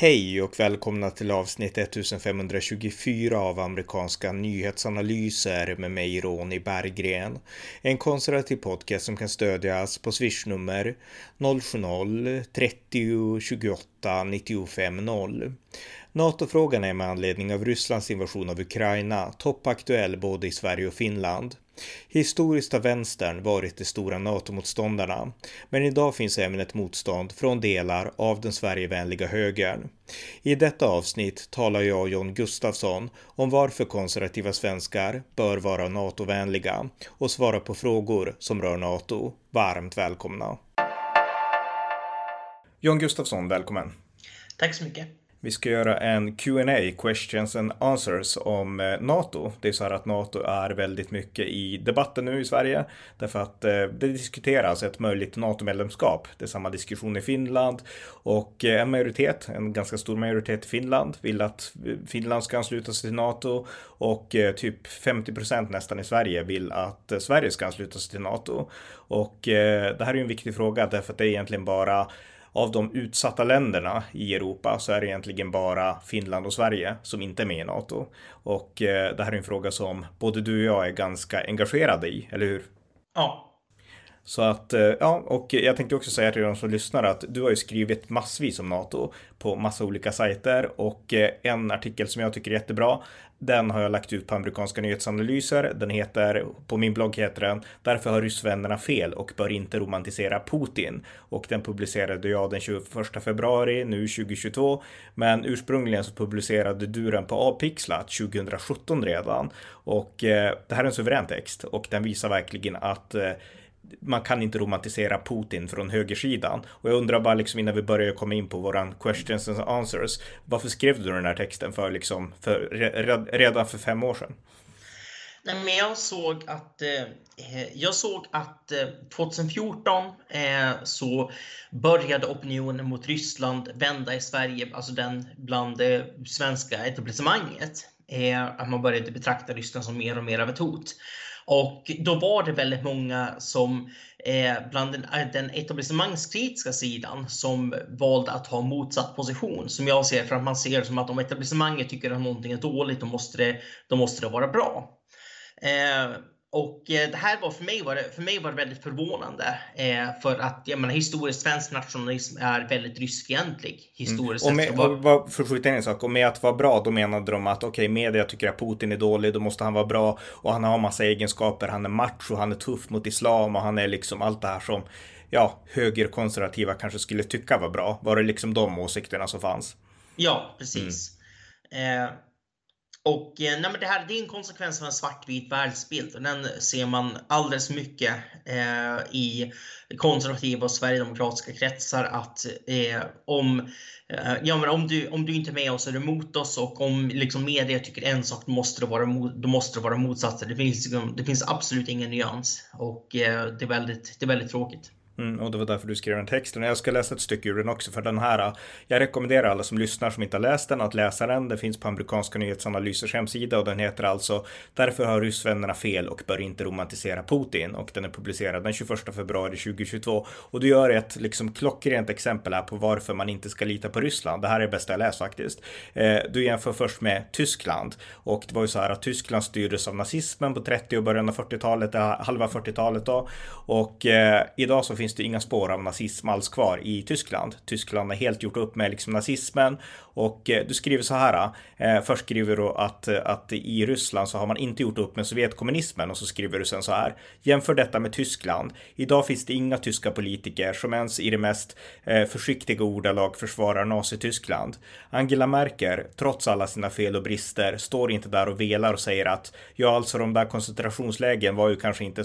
Hej och välkomna till avsnitt 1524 av amerikanska nyhetsanalyser med mig Ronny Berggren. En konservativ podcast som kan stödjas på swishnummer 070-30 28 95 0. NATO-frågan är med anledning av Rysslands invasion av Ukraina toppaktuell både i Sverige och Finland. Historiskt har vänstern varit de stora NATO-motståndarna, men idag finns även ett motstånd från delar av den Sverigevänliga högern. I detta avsnitt talar jag och John Gustafsson om varför konservativa svenskar bör vara NATO-vänliga och svara på frågor som rör NATO. Varmt välkomna! John Gustafsson, välkommen! Tack så mycket! Vi ska göra en Q&A, questions and answers, om eh, NATO. Det är så här att NATO är väldigt mycket i debatten nu i Sverige. Därför att eh, det diskuteras ett möjligt NATO-medlemskap. Det är samma diskussion i Finland. Och eh, en majoritet, en ganska stor majoritet i Finland, vill att Finland ska ansluta sig till NATO. Och typ 50 procent nästan i Sverige vill att Sverige ska ansluta sig till NATO. Och det här är ju en viktig fråga därför att det är egentligen bara av de utsatta länderna i Europa så är det egentligen bara Finland och Sverige som inte är med i NATO. Och eh, det här är en fråga som både du och jag är ganska engagerade i, eller hur? Ja. Så att, eh, ja, och jag tänkte också säga till de som lyssnar att du har ju skrivit massvis om NATO på massa olika sajter och eh, en artikel som jag tycker är jättebra den har jag lagt ut på amerikanska nyhetsanalyser. Den heter, på min blogg heter den Därför har ryssvännerna fel och bör inte romantisera Putin. Och den publicerade jag den 21 februari nu 2022. Men ursprungligen så publicerade du den på Avpixlat 2017 redan. Och eh, det här är en suverän text och den visar verkligen att eh, man kan inte romantisera Putin från högersidan. Och jag undrar bara liksom innan vi börjar komma in på våran questions and answers. Varför skrev du den här texten för liksom för, redan för fem år sedan? Nej, men jag såg att, eh, jag såg att eh, 2014 eh, så började opinionen mot Ryssland vända i Sverige, alltså den bland det svenska etablissemanget. Eh, att man började betrakta Ryssland som mer och mer av ett hot. Och då var det väldigt många som eh, bland den, eh, den etablissemangskritiska sidan som valde att ha motsatt position. Som jag ser, för att man ser som att om etablissemanget tycker att någonting är dåligt, då måste det, då måste det vara bra. Eh, och eh, det här var för mig var det, för mig var det väldigt förvånande. Eh, för att jag menar, historiskt svensk nationalism är väldigt ryskfientlig. Historiskt mm. och med, var... och, för att skjuta in en sak, och med att vara bra då menade de att okej, okay, media tycker att Putin är dålig, då måste han vara bra och han har massa egenskaper. Han är macho, han är tuff mot islam och han är liksom allt det här som ja, högerkonservativa kanske skulle tycka var bra. Var det liksom de åsikterna som fanns? Ja, precis. Mm. Eh, och eh, nej, men det här det är en konsekvens av en svartvit världsbild och den ser man alldeles mycket eh, i konservativa och sverigedemokratiska kretsar att eh, om, eh, ja, men om, du, om du inte är med oss är du emot oss och om liksom, media tycker en sak då måste det vara, då måste det vara motsatser. Det finns, liksom, det finns absolut ingen nyans och eh, det, är väldigt, det är väldigt tråkigt. Mm, och det var därför du skrev den texten. Jag ska läsa ett stycke ur den också, för den här. Äh, jag rekommenderar alla som lyssnar som inte har läst den att läsa den. Det finns på amerikanska nyhetsanalysers hemsida och den heter alltså Därför har ryssvännerna fel och bör inte romantisera Putin och den är publicerad den 21 februari 2022 och du gör ett liksom klockrent exempel här på varför man inte ska lita på Ryssland. Det här är det bästa jag läst faktiskt. Eh, du jämför först med Tyskland och det var ju så här att Tyskland styrdes av nazismen på 30 och början av 40-talet, eh, halva 40-talet då och eh, idag så finns finns det inga spår av nazism alls kvar i Tyskland. Tyskland har helt gjort upp med liksom nazismen och eh, du skriver så här. Eh, först skriver du att, eh, att i Ryssland så har man inte gjort upp med Sovjetkommunismen och så skriver du sen så här. Jämför detta med Tyskland. Idag finns det inga tyska politiker som ens i det mest försiktiga ordalag försvarar Nazityskland. Angela Merkel, trots alla sina fel och brister, står inte där och velar och säger att ja, alltså de där koncentrationslägen var ju kanske inte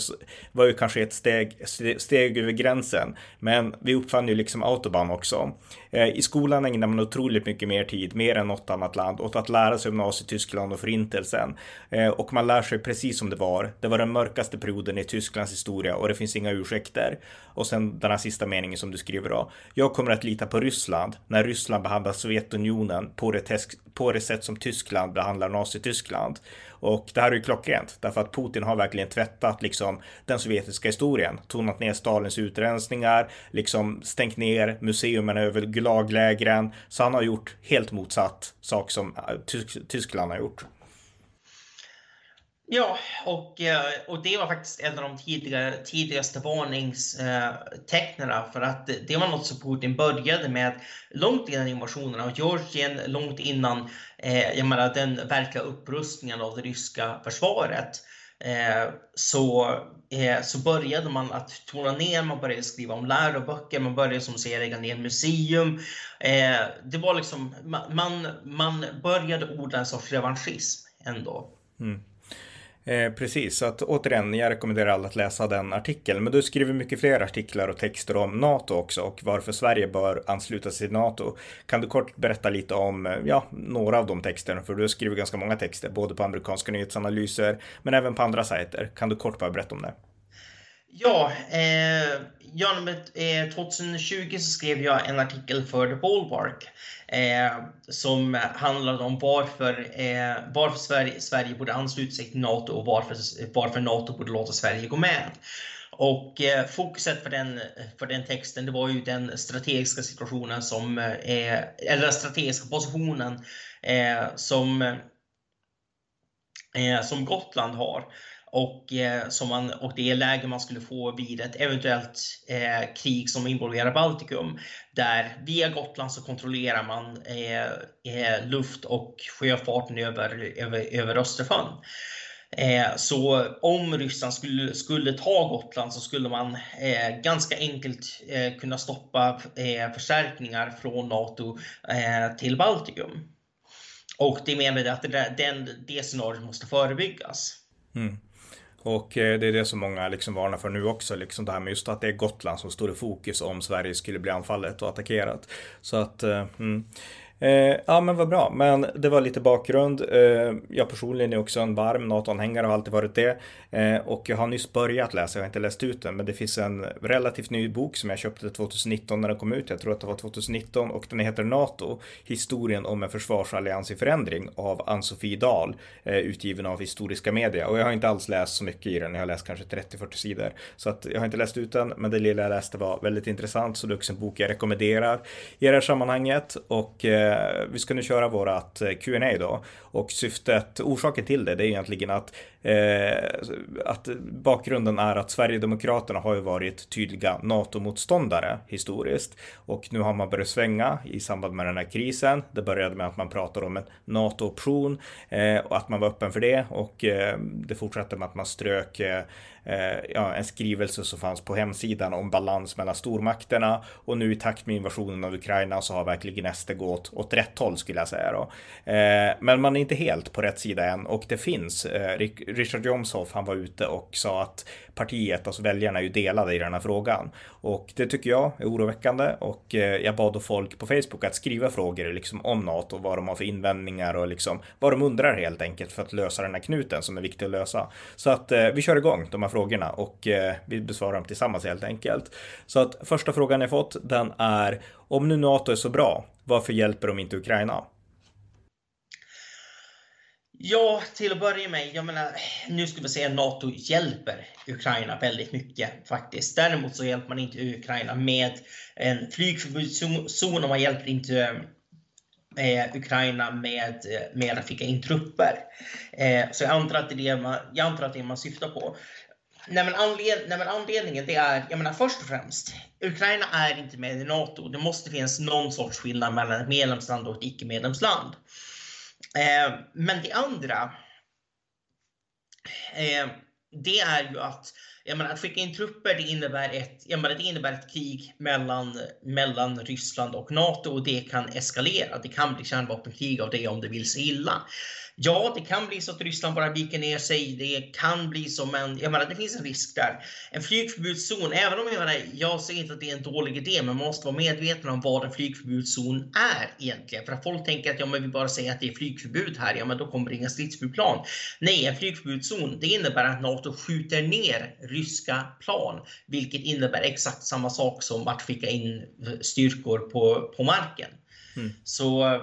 var ju kanske ett steg, steg över gränsen. Men vi uppfann ju liksom autobahn också. Eh, I skolan ägnar man otroligt mycket mer tid, mer än något annat land, åt att lära sig om Nazityskland och förintelsen. Eh, och man lär sig precis som det var. Det var den mörkaste perioden i Tysklands historia och det finns inga ursäkter. Och sen den här sista meningen som du skriver då. Jag kommer att lita på Ryssland när Ryssland behandlar Sovjetunionen på det, på det sätt som Tyskland behandlar Nazityskland. Och det här är ju klockrent därför att Putin har verkligen tvättat liksom den sovjetiska historien, tonat ner Stalins utrensningar, liksom stängt ner museerna över Gulaglägren. Så han har gjort helt motsatt sak som eh, Tyskland har gjort. Ja, och, eh, och det var faktiskt en av de tidigare, tidigaste varningstecknen för att det var något som Putin började med långt innan invasionen av Georgien, långt innan eh, jag menar, den verkliga upprustningen av det ryska försvaret. Eh, så, så började man att tona ner, man började skriva om läroböcker, man började som säger lägga ner museum. det var liksom, man, man började odla en sorts revanschism ändå. Mm. Eh, precis, så att återigen, jag rekommenderar alla att läsa den artikeln. Men du skriver mycket fler artiklar och texter om NATO också och varför Sverige bör ansluta sig till NATO. Kan du kort berätta lite om eh, ja, några av de texterna? För du skriver ganska många texter, både på amerikanska nyhetsanalyser men även på andra sajter. Kan du kort bara berätta om det? Ja, eh, ja eh, 2020 så skrev jag en artikel för The Ballpark eh, som handlade om varför, eh, varför Sverige, Sverige borde ansluta sig till NATO och varför, varför NATO borde låta Sverige gå med. Och eh, fokuset för den, för den texten det var ju den strategiska situationen som, eh, eller den strategiska positionen eh, som, eh, som Gotland har och, eh, som man, och det läge man skulle få vid ett eventuellt eh, krig som involverar Baltikum. Där via Gotland så kontrollerar man eh, eh luft och sjöfarten över, över, över Östersjön. Eh, så om Ryssland skulle, skulle ta Gotland så skulle man eh, ganska enkelt eh, kunna stoppa eh, förstärkningar från NATO eh, till Baltikum. Och det menade att det, den, det scenariot måste förebyggas. Mm. Och eh, det är det som många liksom varnar för nu också, liksom det här med just att det är Gotland som står i fokus om Sverige skulle bli anfallet och attackerat. Så att, eh, mm. Eh, ja men vad bra, men det var lite bakgrund. Eh, jag personligen är också en varm NATO-anhängare och har alltid varit det. Eh, och jag har nyss börjat läsa, jag har inte läst ut den, men det finns en relativt ny bok som jag köpte 2019 när den kom ut. Jag tror att det var 2019 och den heter NATO, historien om en försvarsallians i förändring av Ann-Sofie Dahl, eh, utgiven av Historiska Media. Och jag har inte alls läst så mycket i den, jag har läst kanske 30-40 sidor. Så att jag har inte läst ut den, men det lilla jag läste var väldigt intressant, så det är också en bok jag rekommenderar i det här sammanhanget. Och eh, eh, vi ska nu köra vårat eh, Q&A då. Och syftet, orsaken till det, det är egentligen att, eh, att bakgrunden är att Sverigedemokraterna har ju varit tydliga NATO-motståndare historiskt. Och nu har man börjat svänga i samband med den här krisen. Det började med att man pratade om en NATO-option eh, och att man var öppen för det. Och eh, det fortsatte med att man strök eh, Eh, ja, en skrivelse som fanns på hemsidan om balans mellan stormakterna och nu i takt med invasionen av Ukraina så har verkligen SD gått åt rätt håll skulle jag säga då. Eh, men man är inte helt på rätt sida än och det finns. Eh, Richard Jomshoff, han var ute och sa att partiet, alltså väljarna är ju delade i den här frågan och det tycker jag är oroväckande och eh, jag bad då folk på Facebook att skriva frågor liksom om NATO, vad de har för invändningar och liksom vad de undrar helt enkelt för att lösa den här knuten som är viktig att lösa. Så att eh, vi kör igång de här frågorna och eh, vi besvarar dem tillsammans helt enkelt. Så att första frågan jag fått, den är om nu NATO är så bra, varför hjälper de inte Ukraina? Ja, till att börja med, jag menar, nu skulle vi säga att NATO hjälper Ukraina väldigt mycket faktiskt. Däremot så hjälper man inte Ukraina med en flygförbudszon och man hjälper inte eh, Ukraina med, eh, med att skicka in trupper. Eh, så jag antar att det är det man, jag antar att det är man syftar på. Nej men, anled, nej men anledningen det är, jag menar först och främst, Ukraina är inte med i NATO. Det måste finnas någon sorts skillnad mellan ett medlemsland och ett icke-medlemsland. Eh, men det andra, eh, det är ju att jag menar, att skicka in trupper det innebär ett, jag menar, det innebär ett krig mellan, mellan Ryssland och NATO och det kan eskalera. Det kan bli kärnvapenkrig av det om det vill sig illa. Ja, det kan bli så att Ryssland bara viker ner sig. Det kan bli som en, jag menar det finns en risk där. En flygförbudszon, även om jag menar, jag säger inte att det är en dålig idé, men man måste vara medveten om vad en flygförbudszon är egentligen. För att folk tänker att ja, men vi bara säger att det är flygförbud här, ja men då kommer det inga stridsflygplan. Nej, en flygförbudszon, det innebär att NATO skjuter ner ryska plan, vilket innebär exakt samma sak som att skicka in styrkor på, på marken. Mm. Så, eh,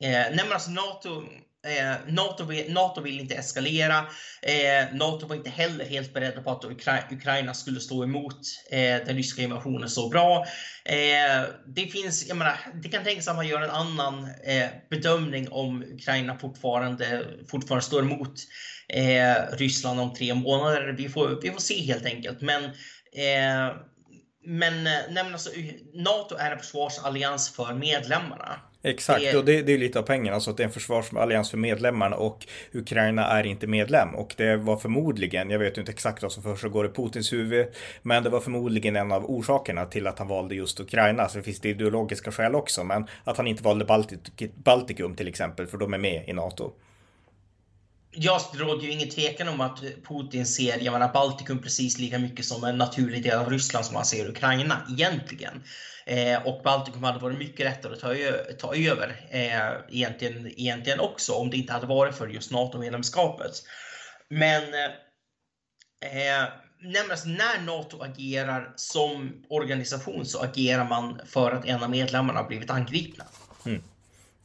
nej men alltså NATO Eh, NATO, vill, NATO vill inte eskalera. Eh, NATO var inte heller helt beredda på att Ukra Ukraina skulle stå emot eh, den ryska invasionen så bra. Eh, det finns, jag menar, det kan tänkas att man gör en annan eh, bedömning om Ukraina fortfarande, fortfarande står emot eh, Ryssland om tre månader. Vi får, vi får se helt enkelt. Men eh, men, eh, nej, men alltså, NATO är en försvarsallians för medlemmarna. Exakt, det... och det, det är lite av pengarna, alltså att det är en försvarsallians för medlemmarna och Ukraina är inte medlem. Och det var förmodligen, jag vet inte exakt vad som försiggår i Putins huvud, men det var förmodligen en av orsakerna till att han valde just Ukraina. Så det finns det ideologiska skäl också, men att han inte valde Baltik Baltikum till exempel, för de är med i NATO. Ja, det råder ju ingen tvekan om att Putin ser jag menar, Baltikum precis lika mycket som en naturlig del av Ryssland som han ser Ukraina egentligen. Eh, och Baltikum hade varit mycket lättare att ta, ta över eh, egentligen, egentligen också om det inte hade varit för just NATO-medlemskapet. Men eh, alltså, när NATO agerar som organisation så agerar man för att en av medlemmarna har blivit angripna. Mm.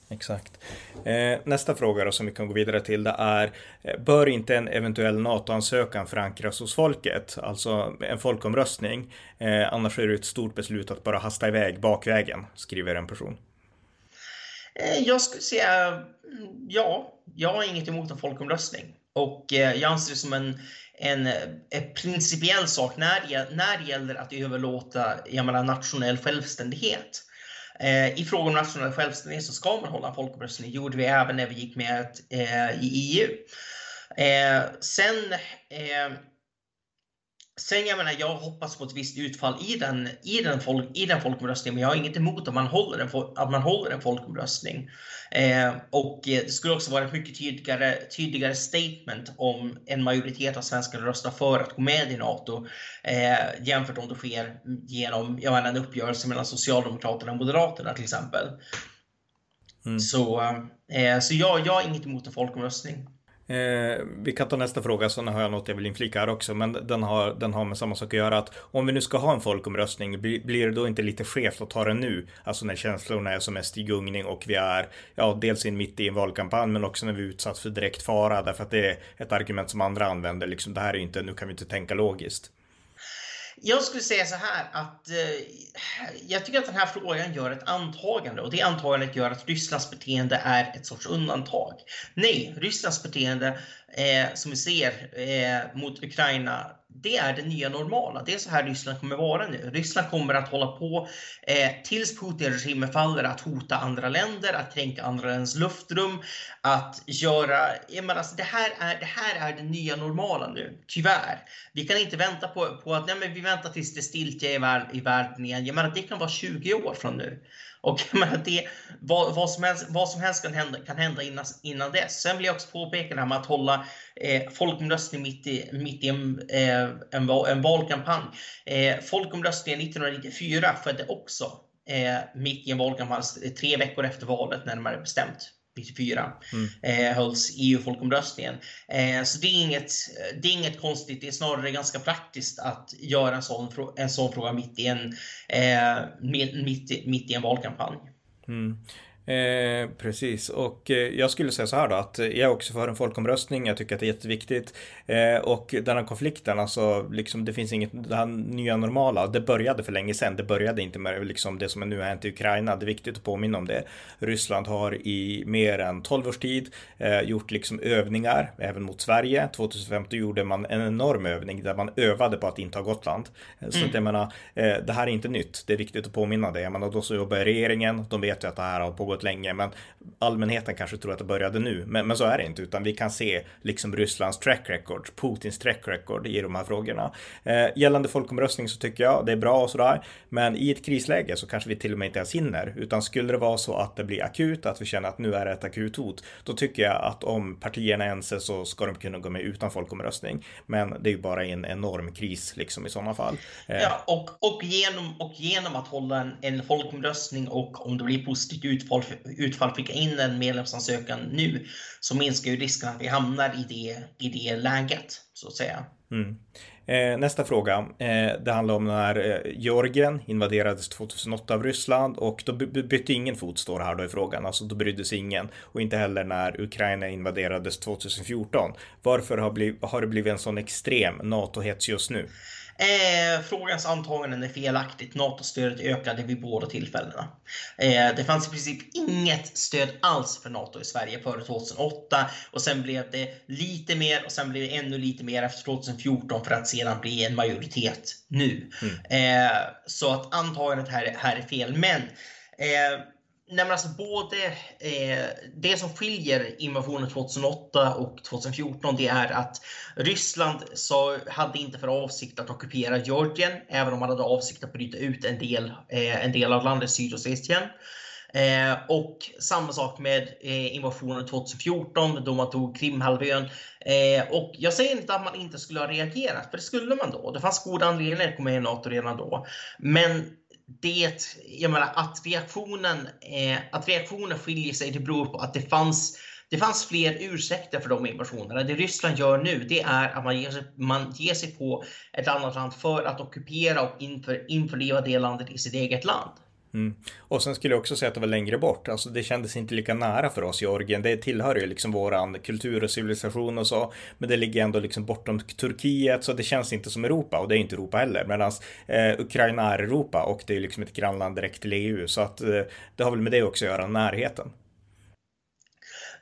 Exakt. Eh, nästa fråga då som vi kan gå vidare till det är eh, Bör inte en eventuell NATO-ansökan förankras hos folket? Alltså en folkomröstning. Eh, annars är det ett stort beslut att bara hasta iväg bakvägen, skriver en person. Eh, jag skulle säga mm, ja. Jag har inget emot en folkomröstning. Och eh, jag anser det som en, en, eh, en principiell sak när, när det gäller att överlåta jag menar, nationell självständighet. Eh, I fråga om nationell självständighet så ska man hålla en folkomröstning. Det gjorde vi även när vi gick med eh, i EU. Eh, sen Sen jag menar, jag hoppas på ett visst utfall i den, i den, folk, i den folkomröstningen, men jag har inget emot att man håller en, att man håller en folkomröstning. Eh, och det skulle också vara ett mycket tydligare, tydligare statement om en majoritet av svenskarna röstar för att gå med i NATO eh, jämfört om det sker genom jag menar, en uppgörelse mellan Socialdemokraterna och Moderaterna till exempel. Mm. Så, eh, så jag, jag har inget emot en folkomröstning. Eh, vi kan ta nästa fråga, så har jag något jag vill inflika här också, men den har, den har med samma sak att göra. Att om vi nu ska ha en folkomröstning, blir, det då inte lite skevt att ta den nu? Alltså när känslorna är som mest i gungning och vi är, ja, dels in mitt i en valkampanj, men också när vi är utsatt för direkt fara, därför att det är ett argument som andra använder. Liksom, det här är inte, nu kan vi inte tänka logiskt. Jag skulle säga så här att eh, jag tycker att den här frågan gör ett antagande och det antagandet gör att Rysslands beteende är ett sorts undantag. Nej, Rysslands beteende eh, som vi ser eh, mot Ukraina det är det nya normala. Det är så här Ryssland kommer vara nu. Ryssland kommer att hålla på eh, tills Putin-regimen faller att hota andra länder, att kränka andra länders luftrum, att göra... Menar, alltså, det, här är, det här är det nya normala nu, tyvärr. Vi kan inte vänta på, på att nej, men vi väntar tills det stiltje i, värld, i världen igen. Jag menar, det kan vara 20 år från nu. Och det, vad, vad, som helst, vad som helst kan hända, kan hända innan, innan dess. Sen vill jag också påpeka det här med att hålla eh, folkomröstning mitt i, mitt i en, eh, en, en valkampanj. Eh, folkomröstningen 1994 skedde också eh, mitt i en valkampanj, tre veckor efter valet närmare bestämt. 94 mm. eh, hölls EU-folkomröstningen. Eh, så det är, inget, det är inget konstigt, det är snarare ganska praktiskt att göra en sån, en sån fråga mitt i en, eh, mitt, mitt i en valkampanj. Mm. Eh, precis, och eh, jag skulle säga så här då att jag är också för en folkomröstning. Jag tycker att det är jätteviktigt. Eh, och den här konflikten, alltså liksom det finns inget, det här nya normala, det började för länge sedan. Det började inte med liksom det som nu har hänt i Ukraina. Det är viktigt att påminna om det. Ryssland har i mer än 12 års tid eh, gjort liksom övningar, även mot Sverige. 2015 gjorde man en enorm övning där man övade på att inta Gotland. Eh, så mm. att jag menar, det här är inte nytt. Det är viktigt att påminna det. Jag menar, då så jobbar regeringen, de vet ju att det här har pågått pågått länge, men allmänheten kanske tror att det började nu. Men, men så är det inte, utan vi kan se liksom Rysslands track record, Putins track record i de här frågorna. Eh, gällande folkomröstning så tycker jag det är bra och sådär, men i ett krisläge så kanske vi till och med inte ens hinner, utan skulle det vara så att det blir akut, att vi känner att nu är det ett akut hot, då tycker jag att om partierna är ense så ska de kunna gå med utan folkomröstning. Men det är ju bara en enorm kris liksom i sådana fall. Eh. Ja, och, och, genom, och genom att hålla en, en folkomröstning och om det blir positivt utfall utfall, utfall skicka in en medlemsansökan nu så minskar ju risken att vi hamnar i det, i det läget så att säga. Mm. Eh, nästa fråga. Eh, det handlar om när eh, Georgien invaderades 2008 av Ryssland och då bytte ingen fot står här då i frågan. Alltså då brydde sig ingen. Och inte heller när Ukraina invaderades 2014. Varför har, bliv, har det blivit en sån extrem NATO-hets just nu? Eh, frågans antaganden är felaktigt. NATO-stödet ökade vid båda tillfällena. Eh, det fanns i princip inget stöd alls för NATO i Sverige före 2008 och sen blev det lite mer och sen blev det ännu lite mer efter 2014 för att sedan bli en majoritet nu. Mm. Eh, så att antagandet här, här är fel. Men eh, Nej, men alltså både eh, det som skiljer invasionen 2008 och 2014 det är att Ryssland så hade inte för avsikt att ockupera Georgien, även om man hade avsikt att bryta ut en del, eh, en del av landet Sydossetien. Eh, och samma sak med eh, invasionen 2014 då man tog Krimhalvön. Eh, och jag säger inte att man inte skulle ha reagerat, för det skulle man då. Det fanns goda anledningar att gå med i NATO redan då. Men det, jag menar att reaktionen, eh, att reaktionen skiljer sig, det beror på att det fanns det fanns fler ursäkter för de invasionerna. Det Ryssland gör nu, det är att man ger sig, man ger sig på ett annat land för att ockupera och inför, införliva det landet i sitt eget land. Mm. Och sen skulle jag också säga att det var längre bort. Alltså det kändes inte lika nära för oss Georgien. Det tillhör ju liksom våran kultur och civilisation och så. Men det ligger ändå liksom bortom Turkiet så det känns inte som Europa och det är inte Europa heller. Medan eh, Ukraina är Europa och det är liksom ett grannland direkt till EU. Så att eh, det har väl med det också att göra, närheten.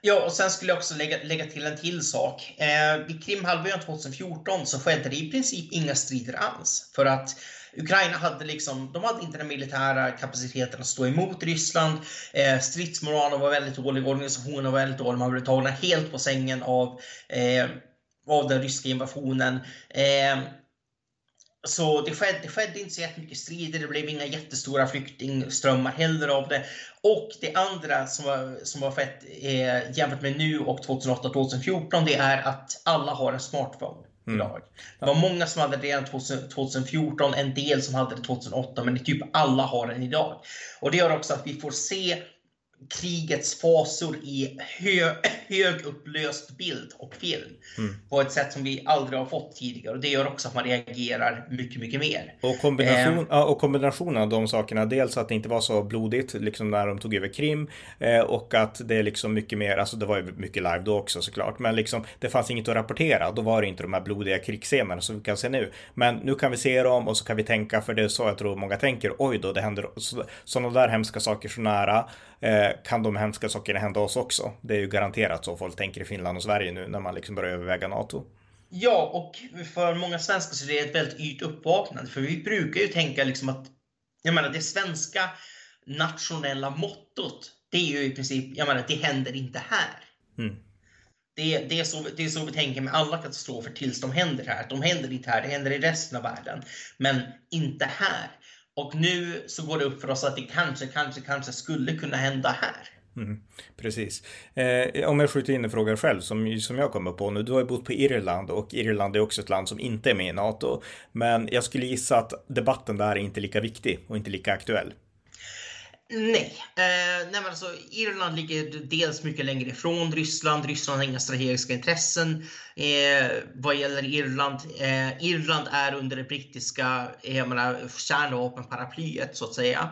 Ja, och sen skulle jag också lägga, lägga till en till sak. Eh, vid Krimhalvön 2014 så skedde det i princip inga strider alls. För att Ukraina hade liksom, de hade inte den militära kapaciteten att stå emot Ryssland. Eh, stridsmoralen var väldigt dålig, organisationen var väldigt dålig. Man blev tagna helt på sängen av, eh, av den ryska invasionen. Eh, så det skedde, det skedde inte så jättemycket strider, det blev inga jättestora flyktingströmmar heller av det. Och det andra som har, som har skett eh, jämfört med nu och 2008-2014, det är att alla har en smartphone. Mm. Lag. Det var många som hade det redan 2014, en del som hade det 2008, men typ alla har den idag. Och det gör också att vi får se krigets fasor i hö, högupplöst bild och film. Mm. På ett sätt som vi aldrig har fått tidigare. Och det gör också att man reagerar mycket, mycket mer. Och, kombination, eh. och kombinationen av de sakerna. Dels att det inte var så blodigt, liksom när de tog över Krim. Eh, och att det är liksom mycket mer, alltså det var ju mycket live då också såklart. Men liksom det fanns inget att rapportera. Då var det inte de här blodiga krigsscenerna som vi kan se nu. Men nu kan vi se dem och så kan vi tänka, för det är så jag tror många tänker. Oj då, det händer sådana där hemska saker så nära. Eh, kan de hemska sakerna hända oss också? Det är ju garanterat så folk tänker i Finland och Sverige nu när man liksom börjar överväga NATO. Ja, och för många svenskar så är det ett väldigt yrt uppvaknande. För vi brukar ju tänka liksom att, jag menar det svenska nationella mottot, det är ju i princip, jag menar det händer inte här. Mm. Det, det, är så, det är så vi tänker med alla katastrofer tills de händer här. De händer inte här, det händer i resten av världen. Men inte här. Och nu så går det upp för oss att det kanske, kanske, kanske skulle kunna hända här. Mm, precis. Eh, om jag skjuter in en fråga själv som, som jag kommer på nu. Du har ju bott på Irland och Irland är också ett land som inte är med i NATO. Men jag skulle gissa att debatten där är inte lika viktig och inte lika aktuell. Nej, eh, nej men alltså, Irland ligger dels mycket längre ifrån Ryssland. Ryssland har inga strategiska intressen eh, vad gäller Irland. Eh, Irland är under det brittiska eh, kärnvapenparaplyet så att säga.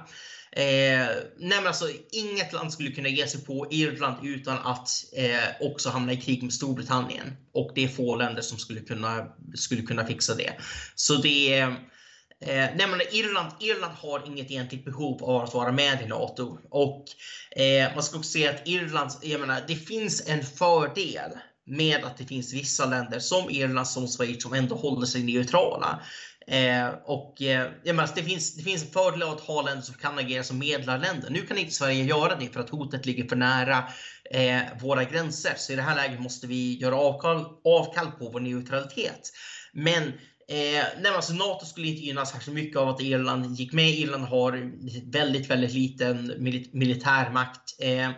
Eh, nej men alltså, inget land skulle kunna ge sig på Irland utan att eh, också hamna i krig med Storbritannien. Och det är få länder som skulle kunna, skulle kunna fixa det. Så det är Eh, nej, men Irland, Irland har inget egentligt behov av att vara med i NATO. Och eh, man ska också säga att Irland, jag menar, det finns en fördel med att det finns vissa länder som Irland, som Schweiz, som ändå håller sig neutrala. Eh, och eh, jag menar, det, finns, det finns en fördel av att ha länder som kan agera som medlarländer. Nu kan inte Sverige göra det för att hotet ligger för nära eh, våra gränser. Så i det här läget måste vi göra avkall, avkall på vår neutralitet. Men Eh, nej, alltså NATO skulle inte gynnas särskilt mycket av att Irland gick med. Irland har väldigt, väldigt liten mil militärmakt. Eh,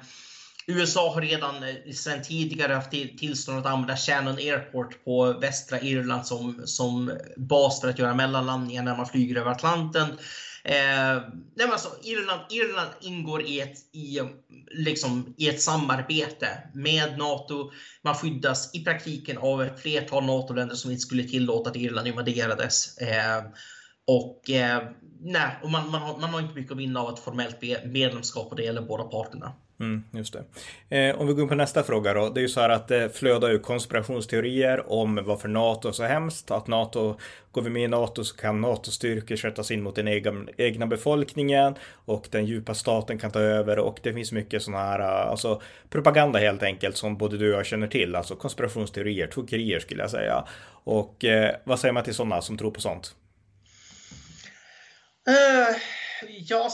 USA har redan eh, sedan tidigare haft tillstånd att använda Shannon Airport på västra Irland som, som bas för att göra mellanlandningar när man flyger över Atlanten. Eh, nej alltså, Irland, Irland ingår i ett, i, liksom, i ett samarbete med NATO. Man skyddas i praktiken av ett flertal NATO-länder som inte skulle tillåta att Irland invaderades. Eh, och eh, nej, och man, man, har, man har inte mycket att vinna av ett formellt medlemskap och det gäller båda parterna. Mm, just det. Eh, om vi går in på nästa fråga då. Det är ju så här att det flödar ju konspirationsteorier om varför NATO är så hemskt. Att NATO, går vi med i NATO så kan NATO-styrkor sättas in mot den egna, egna befolkningen och den djupa staten kan ta över och det finns mycket sådana här, eh, alltså propaganda helt enkelt som både du och jag känner till. Alltså konspirationsteorier, tokerier skulle jag säga. Och eh, vad säger man till sådana som tror på sånt? Uh, ja,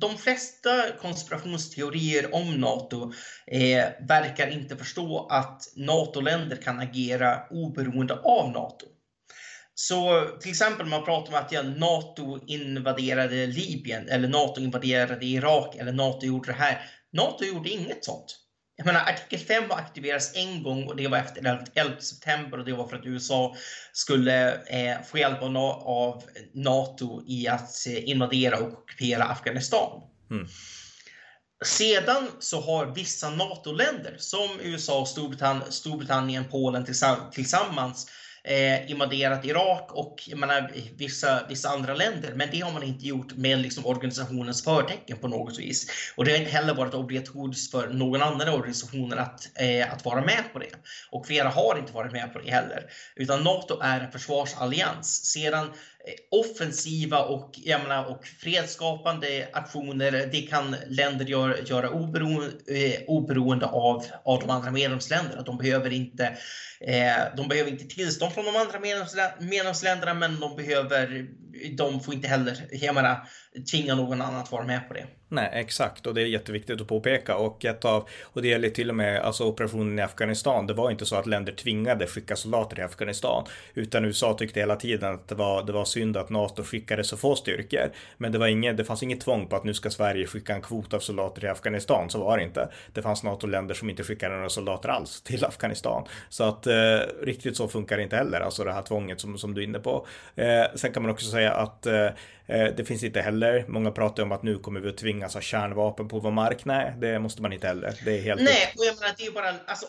de flesta konspirationsteorier om NATO eh, verkar inte förstå att NATO-länder kan agera oberoende av NATO. Så till exempel man pratar om att ja, NATO invaderade Libyen eller NATO invaderade Irak eller NATO gjorde det här. NATO gjorde inget sånt. Jag menar, artikel 5 har aktiverats en gång och det var efter 11 september och det var för att USA skulle eh, få hjälp av NATO i att eh, invadera och ockupera Afghanistan. Mm. Sedan så har vissa NATO-länder som USA Storbritannien, Storbritannien Polen tillsammans eh, invaderat Irak och jag menar, vissa, vissa andra länder. Men det har man inte gjort med liksom, organisationens förtecken på något vis. Och det har inte heller varit obligatoriskt för någon annan organisation att, eh, att vara med på det. Och flera har inte varit med på det heller. Utan NATO är en försvarsallians. Sedan Eh, offensiva och, jag menar, och fredsskapande aktioner, det kan länder göra, göra oberoende, eh, oberoende av, av de andra medlemsländerna. De behöver, inte, eh, de behöver inte tillstånd från de andra medlemsländerna, men de, behöver, de får inte heller jag menar, tvinga någon annan att vara med på det. Nej, exakt och det är jätteviktigt att påpeka och ett av och det gäller till och med alltså operationen i Afghanistan. Det var inte så att länder tvingade skicka soldater i Afghanistan utan USA tyckte hela tiden att det var, det var synd att NATO skickade så få styrkor. Men det var inget, det fanns inget tvång på att nu ska Sverige skicka en kvot av soldater till Afghanistan. Så var det inte. Det fanns NATO-länder som inte skickade några soldater alls till Afghanistan. Så att eh, riktigt så funkar det inte heller, alltså det här tvånget som, som du är inne på. Eh, sen kan man också säga att eh, Eh, det finns inte heller. Många pratar om att nu kommer vi att tvingas ha kärnvapen på vår mark. Nej, det måste man inte heller. Det är helt Nej, och jag menar det är bara, alltså,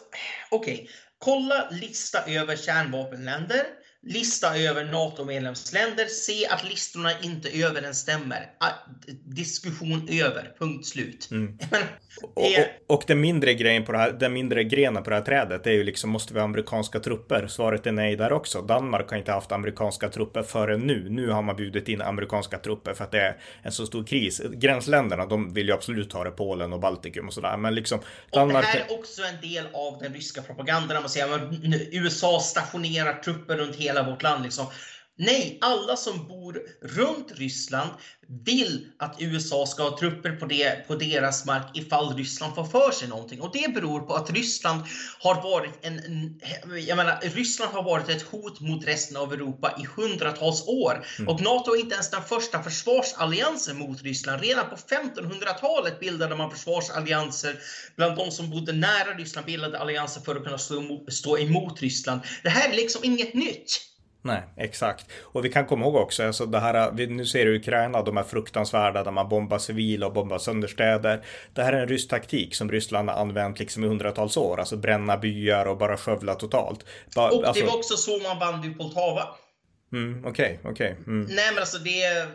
okej. Okay. Kolla lista över kärnvapenländer lista över NATO-medlemsländer, se att listorna inte överensstämmer. Ah, diskussion över, punkt slut. Mm. och, och, och, den mindre grejen på det här, den mindre grenen på det här trädet är ju liksom, måste vi ha amerikanska trupper? Svaret är nej där också. Danmark har inte haft amerikanska trupper förrän nu. Nu har man bjudit in amerikanska trupper för att det är en så stor kris. Gränsländerna, de vill ju absolut ha det, Polen och Baltikum och sådär. Men liksom Danmark... Och det här är också en del av den ryska propagandan. Man säger att USA stationerar trupper runt hela hela vårt land. Liksom. Nej, alla som bor runt Ryssland vill att USA ska ha trupper på, det, på deras mark ifall Ryssland får för sig någonting. Och det beror på att Ryssland har varit en, jag menar, Ryssland har varit ett hot mot resten av Europa i hundratals år. Mm. Och NATO är inte ens den första försvarsalliansen mot Ryssland. Redan på 1500-talet bildade man försvarsallianser bland de som bodde nära Ryssland, bildade allianser för att kunna stå emot, stå emot Ryssland. Det här är liksom inget nytt. Nej, exakt. Och vi kan komma ihåg också, alltså det här, nu ser du Ukraina, de är fruktansvärda, där man bombar civila och bombar sönder städer. Det här är en rysk taktik som Ryssland har använt liksom i hundratals år, alltså bränna byar och bara skövla totalt. Ba, och alltså... det var också så man vann i Poltava. Mm, okej, okay, okej. Okay. Mm. Nej, men alltså det...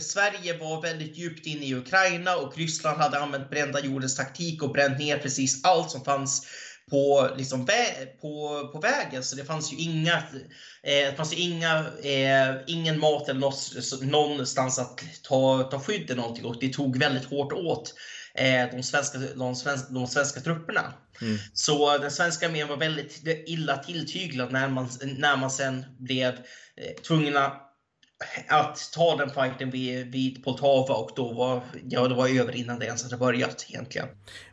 Sverige var väldigt djupt inne i Ukraina och Ryssland hade använt brända jordens taktik och bränt ner precis allt som fanns på, liksom, vä på, på vägen. Så det fanns ju inga, eh, det fanns ju inga, eh, ingen mat eller något, någonstans att ta, ta skydd eller någonting och det tog väldigt hårt åt eh, de, svenska, de, svenska, de svenska trupperna. Mm. Så den svenska armén var väldigt illa tilltyglad när man, när man sen blev eh, tvungna att ta den fighten vid, vid Poltava och då var, ja, det var över innan det ens hade börjat egentligen.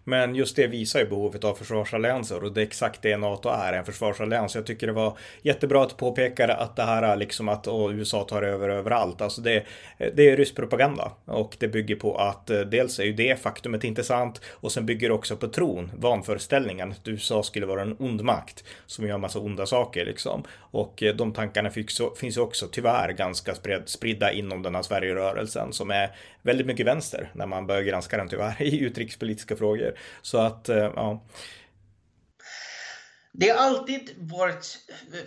Men just det visar ju behovet av försvarsallianser och det är exakt det NATO är, en försvarsallians. Jag tycker det var jättebra att du påpekade att det här är liksom att USA tar över överallt. Alltså det, det är rysk propaganda och det bygger på att eh, dels är ju det faktumet intressant och sen bygger det också på tron, vanföreställningen att USA skulle vara en ond makt som gör massa onda saker liksom. Och eh, de tankarna finns ju också tyvärr ganska spridda inom den här Sverigerörelsen som är väldigt mycket vänster när man börjar granska den tyvärr i utrikespolitiska frågor. Så att, eh, ja. Det har alltid varit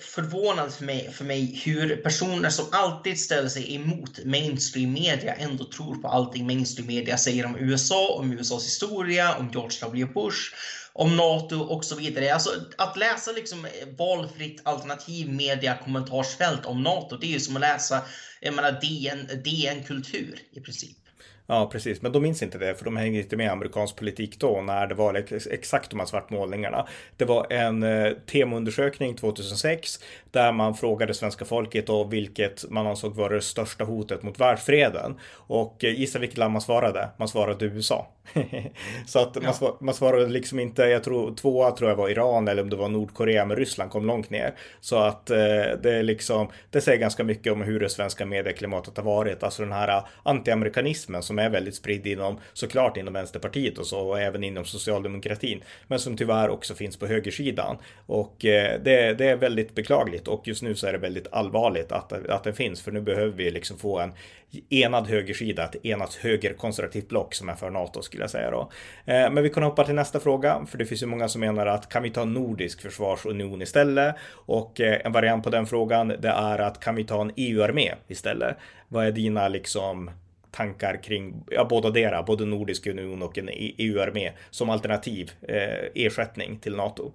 förvånande för mig, för mig hur personer som alltid ställer sig emot mainstream media ändå tror på allting mainstream media säger om USA, om USAs historia, om George W. Bush, om NATO och så vidare. Alltså att läsa liksom eh, valfritt alternativ media kommentarsfält om NATO, det är ju som att läsa jag menar, DN, DN kultur i princip. Ja, precis. Men de minns inte det, för de hängde inte med amerikansk politik då när det var exakt de här svartmålningarna. Det var en eh, temaundersökning 2006 där man frågade svenska folket då vilket man ansåg var det största hotet mot världsfreden. Och eh, gissa vilket land man svarade? Man svarade USA. så att man, svar, man svarade liksom inte, jag tror tvåa tror jag var Iran eller om det var Nordkorea, men Ryssland kom långt ner. Så att eh, det är liksom, det säger ganska mycket om hur det svenska medieklimatet har varit. Alltså den här antiamerikanismen som är väldigt spridd inom, såklart inom Vänsterpartiet och så, och även inom socialdemokratin. Men som tyvärr också finns på högersidan. Och eh, det, det är väldigt beklagligt och just nu så är det väldigt allvarligt att, att den finns, för nu behöver vi liksom få en enad högersida, ett enat högerkonservativt block som är för NATO skulle jag säga då. Eh, men vi kan hoppa till nästa fråga, för det finns ju många som menar att kan vi ta nordisk försvarsunion istället? Och eh, en variant på den frågan, det är att kan vi ta en EU-armé istället? Vad är dina liksom tankar kring ja, båda dera, både Nordisk union och en e EU-armé som alternativ eh, ersättning till NATO?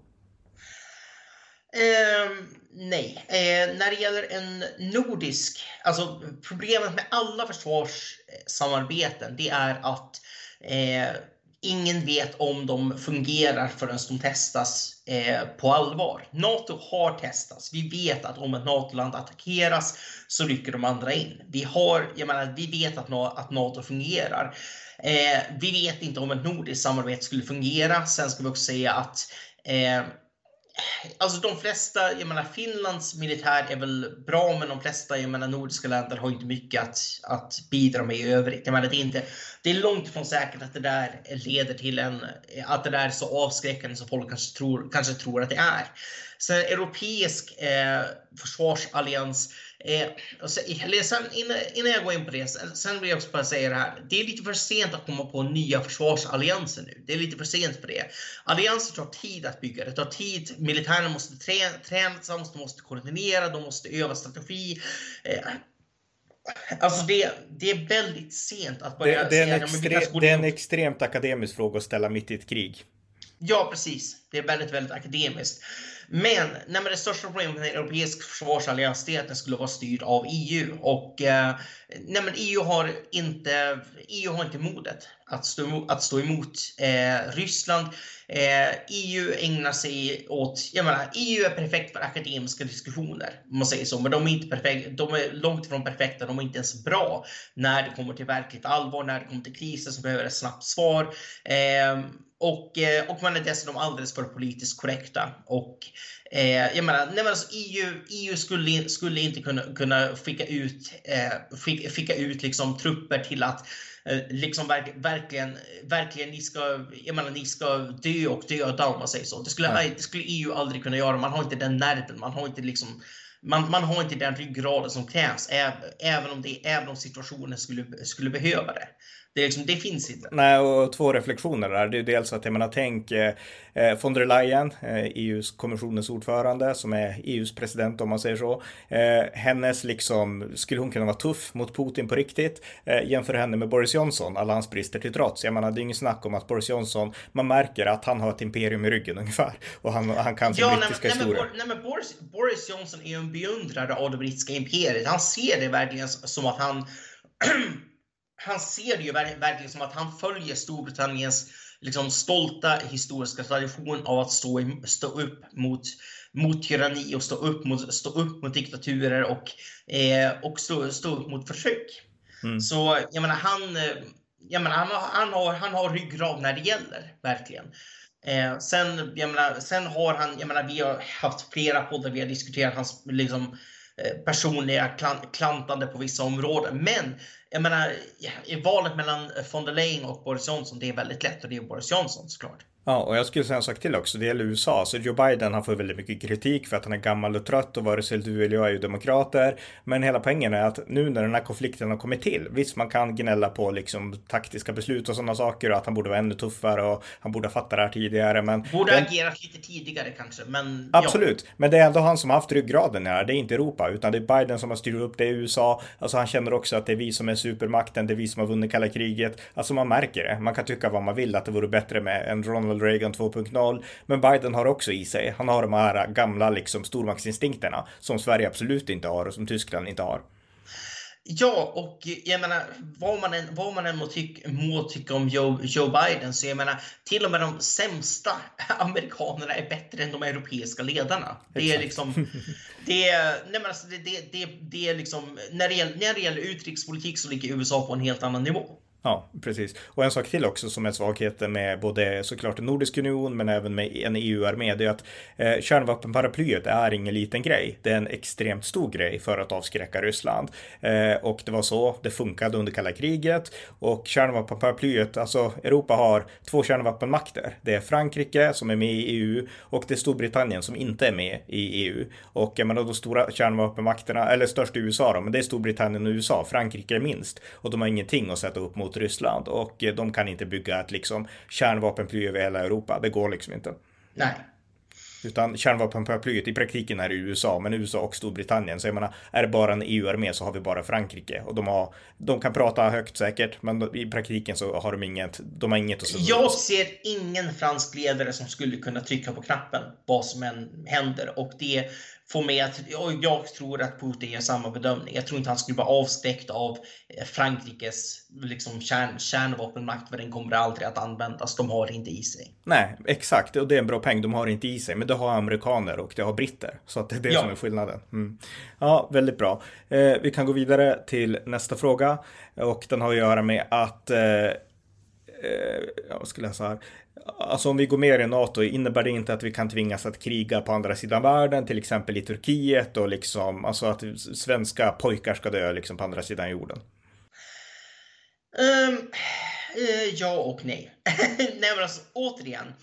Eh, nej, eh, när det gäller en nordisk, alltså problemet med alla försvarssamarbeten, det är att eh, ingen vet om de fungerar förrän de testas eh, på allvar. NATO har testats. Vi vet att om ett NATO-land attackeras så rycker de andra in. Vi, har, jag menar, vi vet att, att NATO fungerar. Eh, vi vet inte om ett nordiskt samarbete skulle fungera. Sen ska vi också säga att eh, Alltså de flesta, jag menar Finlands militär är väl bra, men de flesta, jag menar nordiska länder har inte mycket att, att bidra med i övrigt. Jag menar det är inte, det är långt ifrån säkert att det där leder till en, att det där är så avskräckande som folk kanske tror, kanske tror att det är. Så en europeisk eh, försvarsallians Eh, sen, innan, innan jag går in på det, sen vill jag också bara säga det här. Det är lite för sent att komma på nya försvarsallianser nu. Det är lite för sent för det. Allianser tar tid att bygga. Det tar tid. Militärerna måste träna, tillsammans, de måste koordinera, de måste öva strategi. Eh, Alltså det, det är väldigt sent att börja det, det, är säga, extre, det är en extremt akademisk fråga att ställa mitt i ett krig. Ja, precis. Det är väldigt, väldigt akademiskt. Men, nej, men det största problemet med en europeisk försvarsallians är att den skulle vara styrd av EU. Och eh, nej, men EU, har inte, EU har inte modet att stå att stå emot eh, Ryssland. Eh, EU ägnar sig åt, jag menar, EU är perfekt för akademiska diskussioner, om man säger så, men de är inte perfekt, de är långt ifrån perfekta, de är inte ens bra när det kommer till verkligt allvar, när det kommer till kriser som behöver ett snabbt svar. Eh, och, eh, och man är dessutom alldeles för politiskt korrekta. Och eh, jag menar, nej men alltså EU, EU skulle, skulle inte kunna, kunna skicka ut, eh, skicka, skicka ut liksom trupper till att liksom verk, verkligen, verkligen ni ska, jag menar, ni ska dö och döda om man säger så. Det skulle, det skulle EU aldrig kunna göra. Man har inte den nerven, man har inte liksom man, man har inte den ryggraden som krävs, även om, det, även om situationen skulle, skulle behöva det. Det, liksom, det, finns inte. Nej, och två reflektioner där. Det är dels att jag menar, tänk eh, eh, von der Leyen, eh, EUs kommissionens ordförande, som är EUs president om man säger så. Eh, hennes liksom, skulle hon kunna vara tuff mot Putin på riktigt? Eh, jämför henne med Boris Johnson, alla hans brister till trots. Jag menar, det är inget snack om att Boris Johnson, man märker att han har ett imperium i ryggen ungefär. Och han, han kan sin ja, brittiska nej, historia. Nej, men Boris, Boris Johnson är ju en beundrare av det brittiska imperiet. Han ser det verkligen som att han han ser det ju verkligen som att han följer Storbritanniens liksom, stolta historiska tradition av att stå, i, stå upp mot mot tyranni och stå upp mot, stå upp mot diktaturer och, eh, och stå, stå upp mot förtryck. Mm. Så jag menar, han, jag menar, han, han, har, han har ryggrad när det gäller, verkligen. Eh, sen, jag menar, sen har han, jag menar, vi har haft flera poddar, vi har diskuterat hans liksom, eh, personliga klantande på vissa områden. Men jag menar, i valet mellan von der Leyen och Boris Johnson, det är väldigt lätt och det är Boris Johnson såklart. Ja, och jag skulle säga en sak till också. Det gäller USA. Så Joe Biden har fått väldigt mycket kritik för att han är gammal och trött och vare sig du eller jag är ju demokrater. Men hela poängen är att nu när den här konflikten har kommit till. Visst, man kan gnälla på liksom taktiska beslut och sådana saker och att han borde vara ännu tuffare och han borde ha fattat det här tidigare. Men borde den... agerat lite tidigare kanske, men. Absolut, ja. men det är ändå han som har haft ryggraden här. Det är inte Europa, utan det är Biden som har styrt upp det i USA. Alltså han känner också att det är vi som är supermakten. Det är vi som har vunnit kalla kriget. Alltså man märker det. Man kan tycka vad man vill att det vore bättre med en Ronald Reagan 2.0 0. Men Biden har också i sig. Han har de här gamla liksom stormaktsinstinkterna som Sverige absolut inte har och som Tyskland inte har. Ja, och jag menar, vad man än, vad man än må, tyck, må tycka om Joe, Joe Biden, så jag menar, till och med de sämsta amerikanerna är bättre än de europeiska ledarna. Det är liksom, det är, nej men alltså, det, det, det, det är liksom, när det, gäller, när det gäller utrikespolitik så ligger USA på en helt annan nivå. Ja, precis. Och en sak till också som är svagheten med både såklart en nordisk union men även med en EU-armé, det är att eh, kärnvapenparaplyet är ingen liten grej. Det är en extremt stor grej för att avskräcka Ryssland. Eh, och det var så det funkade under kalla kriget. Och kärnvapenparaplyet, alltså Europa har två kärnvapenmakter. Det är Frankrike som är med i EU och det är Storbritannien som inte är med i EU. Och jag menar de stora kärnvapenmakterna, eller störst i USA då, men det är Storbritannien och USA. Frankrike är minst. Och de har ingenting att sätta upp mot mot Ryssland och de kan inte bygga ett liksom kärnvapenply över hela Europa. Det går liksom inte. Nej. Utan kärnvapenparaplyet i praktiken är i USA, men USA och Storbritannien. Så jag menar, är det bara en EU-armé så har vi bara Frankrike. Och de, har, de kan prata högt säkert, men i praktiken så har de inget, de har inget att säga. Jag ser ingen fransk ledare som skulle kunna trycka på knappen vad som än händer. Och det får mig att, jag tror att Putin gör samma bedömning. Jag tror inte han skulle vara avskräckt av eh, Frankrikes liksom, kärn, kärnvapenmakt, för den kommer aldrig att användas. De har inte i sig. Nej, exakt. Och det är en bra peng. De har inte i sig, men det har amerikaner och det har britter. Så att det är det ja. som är skillnaden. Mm. Ja, väldigt bra. Eh, vi kan gå vidare till nästa fråga och den har att göra med att eh, eh jag ska läsa här. Alltså om vi går med i NATO, innebär det inte att vi kan tvingas att kriga på andra sidan världen, till exempel i Turkiet och liksom, alltså att svenska pojkar ska dö liksom på andra sidan jorden? Um, uh, ja och nej. nej men alltså återigen.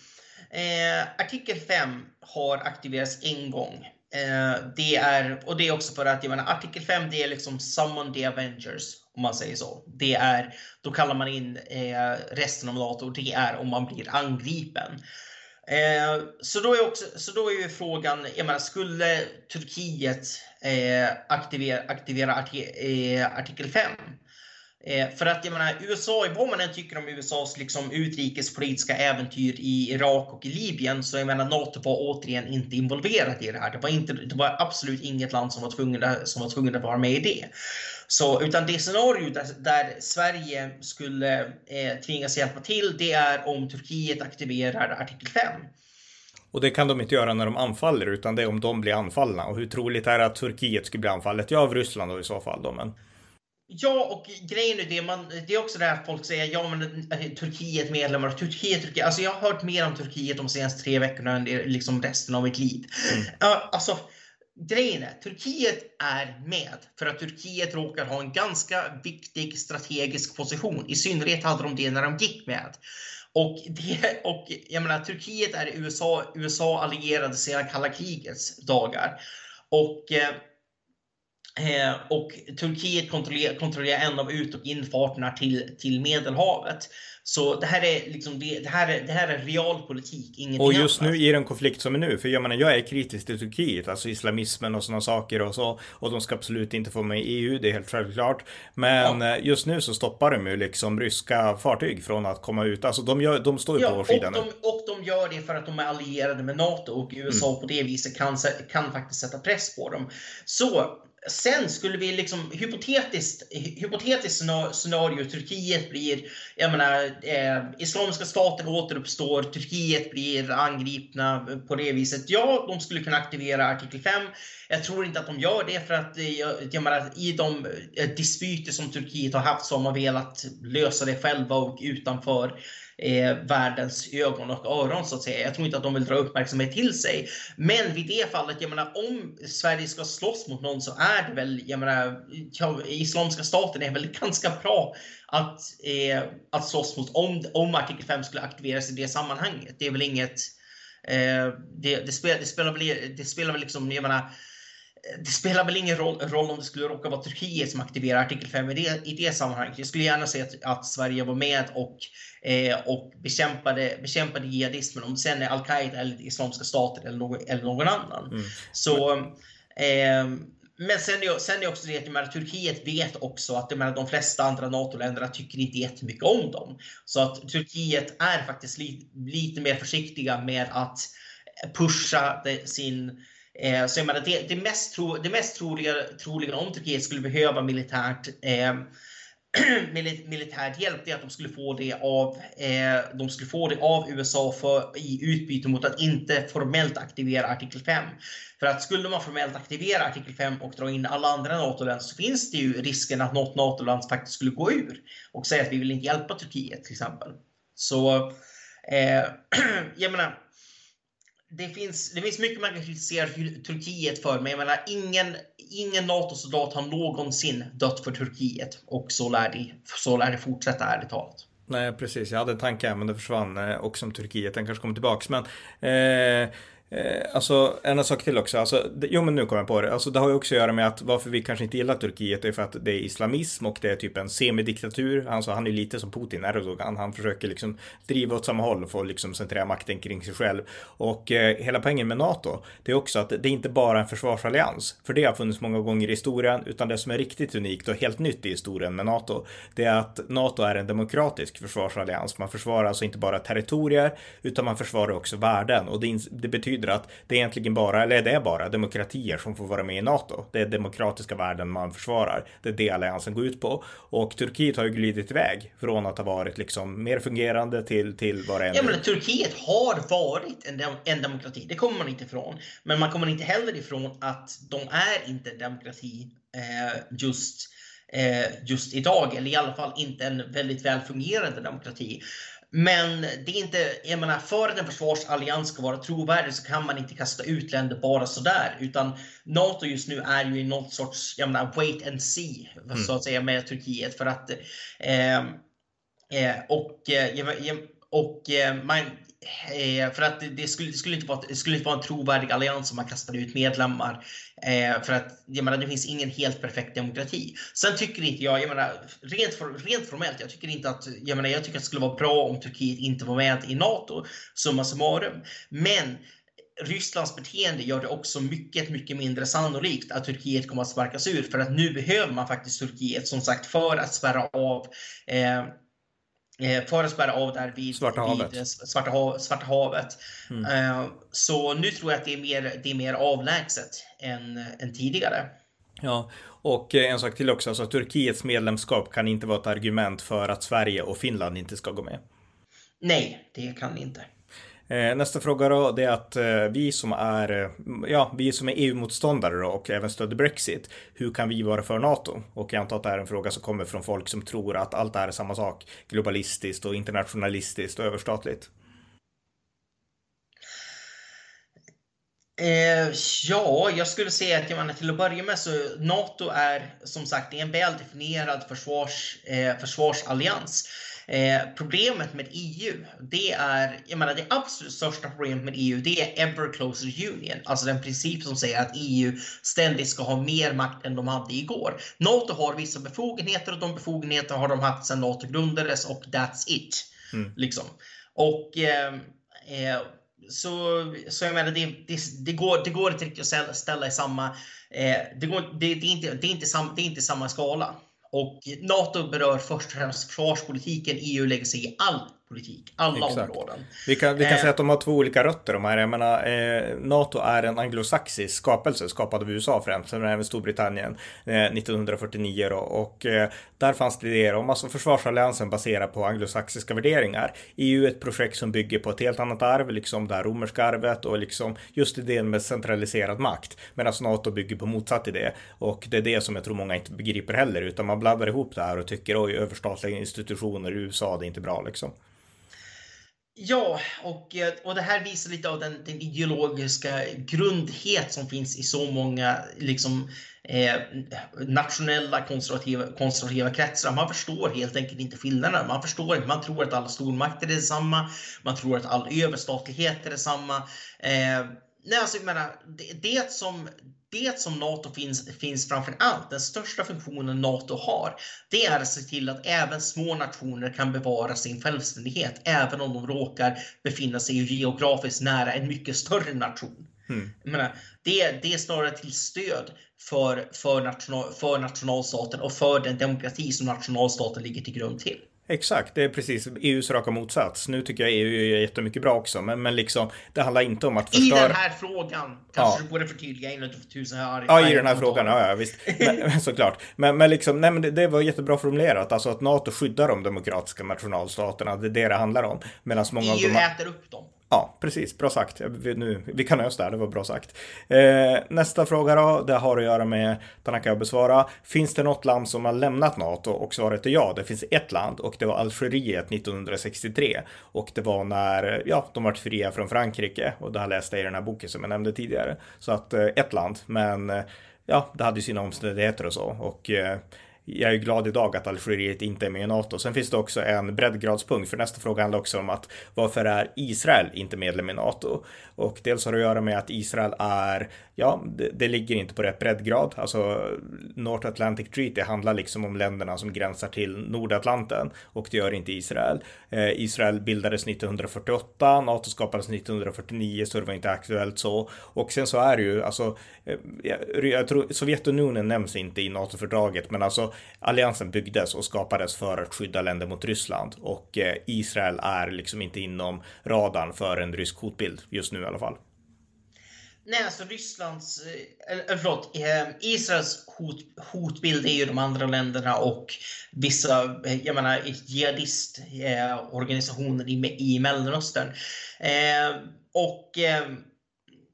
Eh, artikel 5 har aktiverats en gång. Eh, det är, och det är också för att jag menar, artikel 5 det är liksom summon the Avengers om man säger så. Det är, då kallar man in eh, resten av NATO och det är om man blir angripen. Eh, så, då är också, så då är ju frågan, jag menar, skulle Turkiet eh, aktivera, aktivera arti, eh, artikel 5? Eh, för att jag menar, USA, vad man än tycker om USAs liksom, utrikespolitiska äventyr i Irak och i Libyen, så jag menar, NATO var återigen inte involverat i det här. Det var, inte, det var absolut inget land som var tvungen, som var att vara med i det. Så, utan det scenario där, där Sverige skulle eh, tvingas hjälpa till, det är om Turkiet aktiverar artikel 5. Och det kan de inte göra när de anfaller, utan det är om de blir anfallna. Och hur troligt är det att Turkiet skulle bli anfallet? Ja, av Ryssland då i så fall då, men. Ja, och grejen är det, man, det är också det här folk säger, ja men eh, Turkiet medlemmar, Turkiet, Turkiet. Alltså jag har hört mer om Turkiet de senaste tre veckorna än liksom resten av mitt liv. Mm. Uh, alltså, grejen är, Turkiet är med för att Turkiet råkar ha en ganska viktig strategisk position. I synnerhet hade de det när de gick med. Och, det, och jag menar, Turkiet är USA, USA allierade sedan kalla krigets dagar. Och eh, Eh, och Turkiet kontrollerar, kontrollerar en av ut och infarterna till, till Medelhavet. Så det här är liksom det, det här är, det här är realpolitik, ingenting Och just annat. nu i den konflikt som är nu, för jag menar jag är kritisk till Turkiet, alltså islamismen och sådana saker och så. Och de ska absolut inte få med EU, det är helt självklart. Men ja. Eh, just nu så stoppar de ju liksom ryska fartyg från att komma ut. Alltså de, gör, de står ju ja, på vår sida nu. Och de gör det för att de är allierade med NATO och USA mm. på det viset kan, kan faktiskt sätta press på dem. Så sen skulle vi liksom hypotetiskt, hypotetiskt scenario, Turkiet blir, jag menar, eh, Islamiska staten återuppstår, Turkiet blir angripna på det viset. Ja, de skulle kunna aktivera artikel 5. Jag tror inte att de gör det för att eh, jag, jag menar, i de disputer dispyter som Turkiet har haft så har man velat lösa det själva och utanför eh, världens ögon och öron så att säga. Jag tror inte att de vill dra uppmärksamhet till sig. Men vid det fallet, jag menar om Sverige ska slåss mot någon så är det väl, jag menar, Islamiska staten är väl ganska bra att, eh, att slåss mot om, om artikel 5 skulle aktiveras i det sammanhanget. Det är väl inget eh, det, det, spelar, det, spelar väl, det spelar väl liksom, jag menar, det spelar väl ingen roll, roll, om det skulle råka vara Turkiet som aktiverar artikel 5 i det, i det sammanhanget. Jag skulle gärna se att, att Sverige var med och, eh, och bekämpade, bekämpade jihadismen, om det sen är al-Qaida eller Islamiska staten eller, någon, eller någon annan. Mm. Så, eh, men sen är, sen är också det att Turkiet vet också att menar, de flesta andra NATO-länderna tycker inte jättemycket om dem. Så att Turkiet är faktiskt li, lite mer försiktiga med att pusha det, sin Eh, så jag menar, det, det mest, tro, det mest troliga, troliga om Turkiet skulle behöva militärt eh, militärt hjälp, det är att de skulle få det av, eh, de skulle få det av USA för, i utbyte mot att inte formellt aktivera artikel 5. För att skulle man formellt aktivera artikel 5 och dra in alla andra NATO-länder så finns det ju risken att något NATO-land faktiskt skulle gå ur och säga att vi vill inte hjälpa Turkiet till exempel. Så eh, jag menar, det finns, det finns mycket man kan kritisera Turkiet för, men jag menar ingen, ingen NATO-soldat har någonsin dött för Turkiet och så lär det, så lär det fortsätta ärligt talat. Nej, precis. Jag hade en tanke men det försvann eh, också om Turkiet. Den kanske kommer tillbaks. Men eh, Eh, alltså en sak till också, alltså, det, jo men nu kommer jag på det, alltså det har ju också att göra med att varför vi kanske inte gillar Turkiet är för att det är islamism och det är typ en semidiktatur. Alltså han är lite som Putin, Erdogan, han försöker liksom driva åt samma håll och få liksom centrera makten kring sig själv. Och eh, hela poängen med NATO, det är också att det är inte bara en försvarsallians, för det har funnits många gånger i historien, utan det som är riktigt unikt och helt nytt i historien med NATO, det är att NATO är en demokratisk försvarsallians. Man försvarar alltså inte bara territorier, utan man försvarar också värden och det, det betyder betyder att det är egentligen bara, eller det är bara demokratier som får vara med i NATO. Det är demokratiska värden man försvarar. Det är det alliansen går ut på. Och Turkiet har ju glidit iväg från att ha varit liksom mer fungerande till, till vad det är Ja, men Turkiet har varit en, dem en demokrati. Det kommer man inte ifrån. Men man kommer inte heller ifrån att de är inte en demokrati eh, just eh, just idag, eller i alla fall inte en väldigt väl fungerande demokrati. Men det är inte, jag menar, för att en försvarsallians ska vara trovärdig så kan man inte kasta ut länder bara sådär. Utan NATO just nu är ju i något sorts, jag menar, wait and see, mm. så att säga, med Turkiet. För att, eh, eh, och, eh, och eh, man, Eh, för att det skulle, det skulle, inte vara, det skulle inte vara en trovärdig allians om man kastade ut medlemmar. Eh, för att jag menar, det finns ingen helt perfekt demokrati. Sen tycker inte jag, jag menar, rent, for, rent formellt, jag tycker inte att, jag menar, jag tycker att det skulle vara bra om Turkiet inte var med i NATO, summa summarum. Men Rysslands beteende gör det också mycket, mycket mindre sannolikt att Turkiet kommer att sparkas ur. För att nu behöver man faktiskt Turkiet, som sagt, för att spärra av eh, Eh, för att spärra av där vid Svarta havet. Vid Svarta, hav, Svarta havet. Mm. Eh, så nu tror jag att det är mer, det är mer avlägset än, än tidigare. Ja, och en sak till också, alltså Turkiets medlemskap kan inte vara ett argument för att Sverige och Finland inte ska gå med. Nej, det kan inte. Eh, nästa fråga då, det är att eh, vi som är, eh, ja, vi som är EU-motståndare och även stödjer Brexit, hur kan vi vara för NATO? Och jag antar att det är en fråga som kommer från folk som tror att allt det här är samma sak, globalistiskt och internationalistiskt och överstatligt. Eh, ja, jag skulle säga att jag menar, till att börja med så NATO är som sagt en väl definierad försvars, eh, försvarsallians. Eh, problemet med EU, det är, jag menar det absolut största problemet med EU, det är ever closer union. Alltså den princip som säger att EU ständigt ska ha mer makt än de hade igår. NATO har vissa befogenheter och de befogenheter har de haft sedan NATO grundades och that's it. Mm. Liksom. Och eh, eh, så, så jag menar, det, det, det, går, det går inte riktigt att ställa i samma... Eh, det, går, det, det, är inte, det, är inte sam, det är inte samma skala. Och NATO berör först och främst försvarspolitiken. EU lägger sig i allt politik. Alla Exakt. områden. Vi kan, vi kan eh. säga att de har två olika rötter de här. Jag menar, eh, NATO är en anglosaxisk skapelse skapad av USA främst, men även Storbritannien eh, 1949 då. Och eh, där fanns det idéer om, alltså försvarsalliansen baserad på anglosaxiska värderingar. EU är ett projekt som bygger på ett helt annat arv, liksom det här romerska arvet och liksom just idén med centraliserad makt. Medan NATO bygger på motsatt idé. Och det är det som jag tror många inte begriper heller, utan man blandar ihop det här och tycker oj, överstatliga institutioner i USA, det är inte bra liksom. Ja, och, eh, och det här visar lite av den, den ideologiska grundhet som finns i så många liksom, eh, nationella konservativa, konservativa kretsar. Man förstår helt enkelt inte skillnaderna. Man förstår inte. Man tror att alla stormakter är detsamma. Man tror att all överstatlighet är detsamma. Eh, nej, alltså, jag menar, det, det som det som NATO finns, finns framför allt, den största funktionen NATO har, det är att se till att även små nationer kan bevara sin självständighet, även om de råkar befinna sig geografiskt nära en mycket större nation. Mm. menar, det, det är snarare till stöd för, för, national, för nationalstaten och för den demokrati som nationalstaten ligger till grund till. Exakt, det är precis EUs raka motsats. Nu tycker jag EU gör jättemycket bra också, men, men liksom det handlar inte om att förstöra. I den här frågan kanske ja. du borde förtydliga innan du tusen här. Ja, i den här frågan, ja, ja visst. Men, såklart. Men, men liksom, nej men det, det, var jättebra formulerat, alltså att NATO skyddar de demokratiska nationalstaterna, det är det det handlar om. Medan många EU av dem... äter upp dem. Ja, precis. Bra sagt. Vi, nu, vi kan ös där, det var bra sagt. Eh, nästa fråga då, det har att göra med, den kan jag besvara. Finns det något land som har lämnat NATO? Och svaret är ja, det finns ett land och det var Algeriet 1963. Och det var när, ja, de var fria från Frankrike och det har läst i den här boken som jag nämnde tidigare. Så att eh, ett land, men eh, ja, det hade ju sina omständigheter och så. Och eh, jag är glad idag att Algeriet inte är med i NATO. Sen finns det också en breddgradspunkt, för nästa fråga handlar också om att varför är Israel inte medlem i NATO? Och dels har det att göra med att Israel är, ja, det, det ligger inte på rätt breddgrad. Alltså North Atlantic Treaty handlar liksom om länderna som gränsar till Nordatlanten och det gör inte Israel. Eh, Israel bildades 1948, NATO skapades 1949 så det var inte aktuellt så. Och sen så är det ju, alltså, eh, jag, jag tror Sovjetunionen nämns inte i NATO-fördraget, men alltså alliansen byggdes och skapades för att skydda länder mot Ryssland och eh, Israel är liksom inte inom radarn för en rysk hotbild just nu i alla fall. Nej, alltså Rysslands, eller förlåt, Israels hot, hotbild är ju de andra länderna och vissa, jag menar, jihadistorganisationer i, i Mellanöstern. och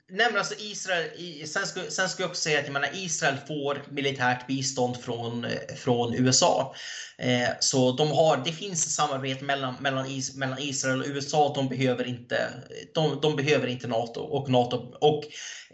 Nej men alltså Israel, sen ska, sen ska jag också säga att jag menar, Israel får militärt bistånd från, från USA. Eh, så de har, det finns samarbete mellan, mellan, is, mellan Israel och USA. De behöver inte, de, de behöver inte NATO och NATO. Och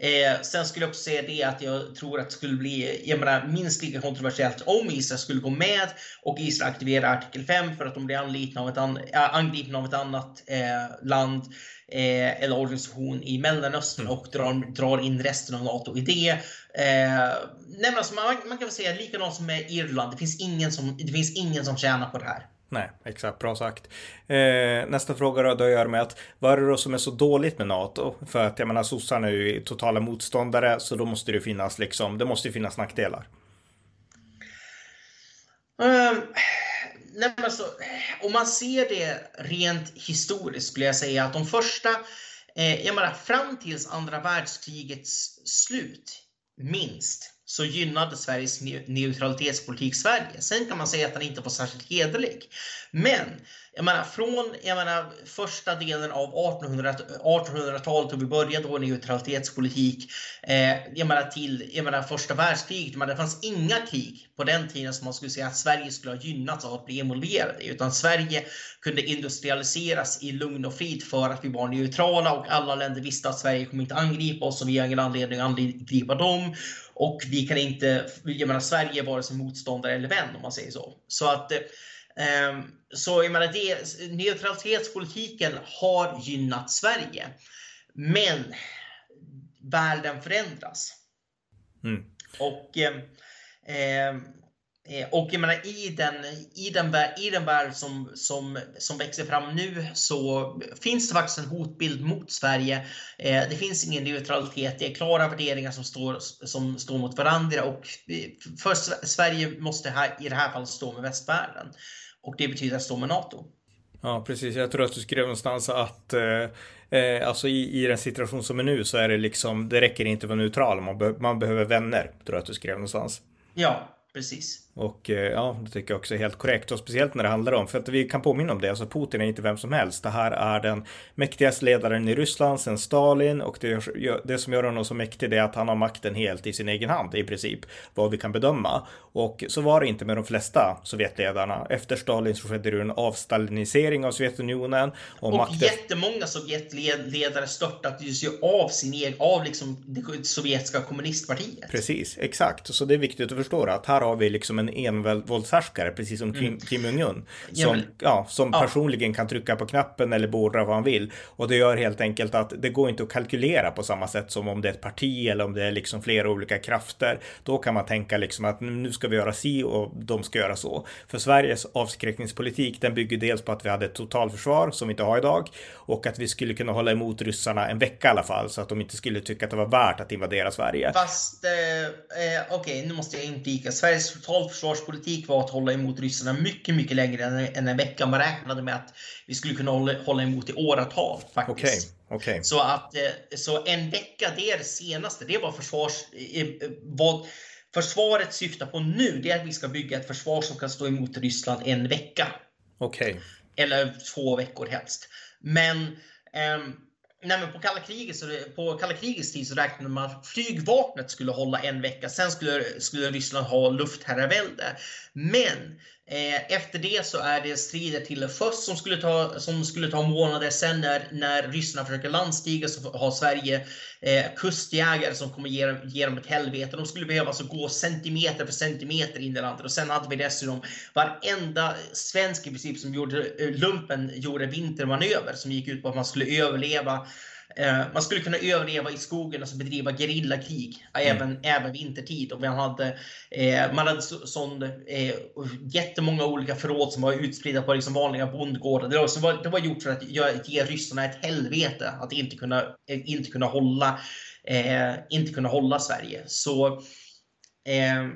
eh, sen skulle jag också säga det att jag tror att det skulle bli jag menar, minst lika kontroversiellt om Israel skulle gå med och Israel aktiverar artikel 5 för att de blir angripna av ett, an, angripna av ett annat eh, land eh, eller organisation i Mellanöstern mm. och drar, drar in resten av NATO i det. Eh, nej alltså man, man, kan väl säga likadant som med Irland. Det finns ingen som, det finns ingen som tjänar på det här. Nej, exakt. Bra sagt. Eh, nästa fråga då, då gör med att vad är det då som är så dåligt med NATO? För att jag menar sossarna är ju totala motståndare så då måste det finnas liksom, det måste ju finnas nackdelar. Um, nej, alltså, eh, om man ser det rent historiskt skulle jag säga att de första, eh, jag menar fram tills andra världskrigets slut, minst, så gynnade Sveriges neutralitetspolitik Sverige. Sen kan man säga att den inte var särskilt hederlig. Men jag menar, från jag menar, första delen av 1800-talet då vi började vår neutralitetspolitik eh, jag menar, till jag menar, första världskriget. Men det fanns inga krig på den tiden som man skulle säga att Sverige skulle ha gynnats av att bli involverade utan Sverige kunde industrialiseras i lugn och frid för att vi var neutrala och alla länder visste att Sverige kommer inte angripa oss och vi har ingen anledning att angripa dem. Och vi kan inte, jag menar Sverige är vare sig motståndare eller vän om man säger så. Så att Ehm, så jag menar, det, neutralitetspolitiken har gynnat Sverige. Men världen förändras. Mm. Och, eh, och jag menar, i den, i den, i den värld som, som, som växer fram nu så finns det faktiskt en hotbild mot Sverige. Eh, det finns ingen neutralitet. Det är klara värderingar som står, som står mot varandra och för Sverige måste här, i det här fallet stå med västvärlden. Och det betyder att stå med NATO. Ja, precis. Jag tror att du skrev någonstans att eh, eh, alltså i, i den situation som är nu så är det liksom, det räcker inte att vara neutral, man, be man behöver vänner, tror jag att du skrev någonstans. Ja, precis. Och eh, ja, det tycker jag också är helt korrekt. Och speciellt när det handlar om, för att vi kan påminna om det, alltså Putin är inte vem som helst. Det här är den mäktigaste ledaren i Ryssland sedan Stalin och det, det som gör honom så mäktig är att han har makten helt i sin egen hand i princip, vad vi kan bedöma. Och så var det inte med de flesta Sovjetledarna. Efter Stalin så skedde det en avstalinisering av Sovjetunionen. Och, och makten... jättemånga Sovjetledare störtades ju av sin egen, av liksom det sovjetiska kommunistpartiet. Precis, exakt. Så det är viktigt att förstå att här har vi liksom en envåldshärskare, precis som Kim, mm. Kim Jong-Un. Som, ja, som ja. personligen kan trycka på knappen eller beordra vad han vill. Och det gör helt enkelt att det går inte att kalkylera på samma sätt som om det är ett parti eller om det är liksom flera olika krafter. Då kan man tänka liksom att nu ska vi göra si och de ska göra så. För Sveriges avskräckningspolitik, den bygger dels på att vi hade ett totalförsvar som vi inte har idag och att vi skulle kunna hålla emot ryssarna en vecka i alla fall så att de inte skulle tycka att det var värt att invadera Sverige. Fast, eh, eh okej, okay, nu måste jag inflika. Sveriges totalförsvarspolitik var att hålla emot ryssarna mycket, mycket längre än, än en vecka. Man räknade med att vi skulle kunna hålla, hålla emot i åratal faktiskt. Okay, okay. Så att eh, så en vecka, det är det senaste. Det var försvars... Eh, vad, Försvaret syftar på nu det är att vi ska bygga ett försvar som kan stå emot Ryssland en vecka. Okej. Okay. Eller två veckor helst. Men, um, nej men på, kalla kriget så, på kalla krigets tid så räknade man att flygvapnet skulle hålla en vecka. Sen skulle, skulle Ryssland ha luftherravälde. Men Eh, efter det så är det strider till FÖS som skulle ta, som skulle ta månader. Sen när, när ryssarna försöker landstiga så har Sverige eh, kustjägare som kommer ge, ge dem ett helvete. De skulle behöva alltså gå centimeter för centimeter in i landet. Och sen hade vi dessutom varenda svensk i princip som gjorde eh, lumpen gjorde vintermanöver som gick ut på att man skulle överleva man skulle kunna överleva i skogen, alltså bedriva gerillakrig mm. även, även vintertid. Och man hade, eh, man hade så, sån, eh, jättemånga olika förråd som var utspridda på liksom vanliga bondgårdar. Det var, det var gjort för att ge ryssarna ett helvete att inte kunna, eh, inte kunna, hålla, eh, inte kunna hålla Sverige. Så, eh,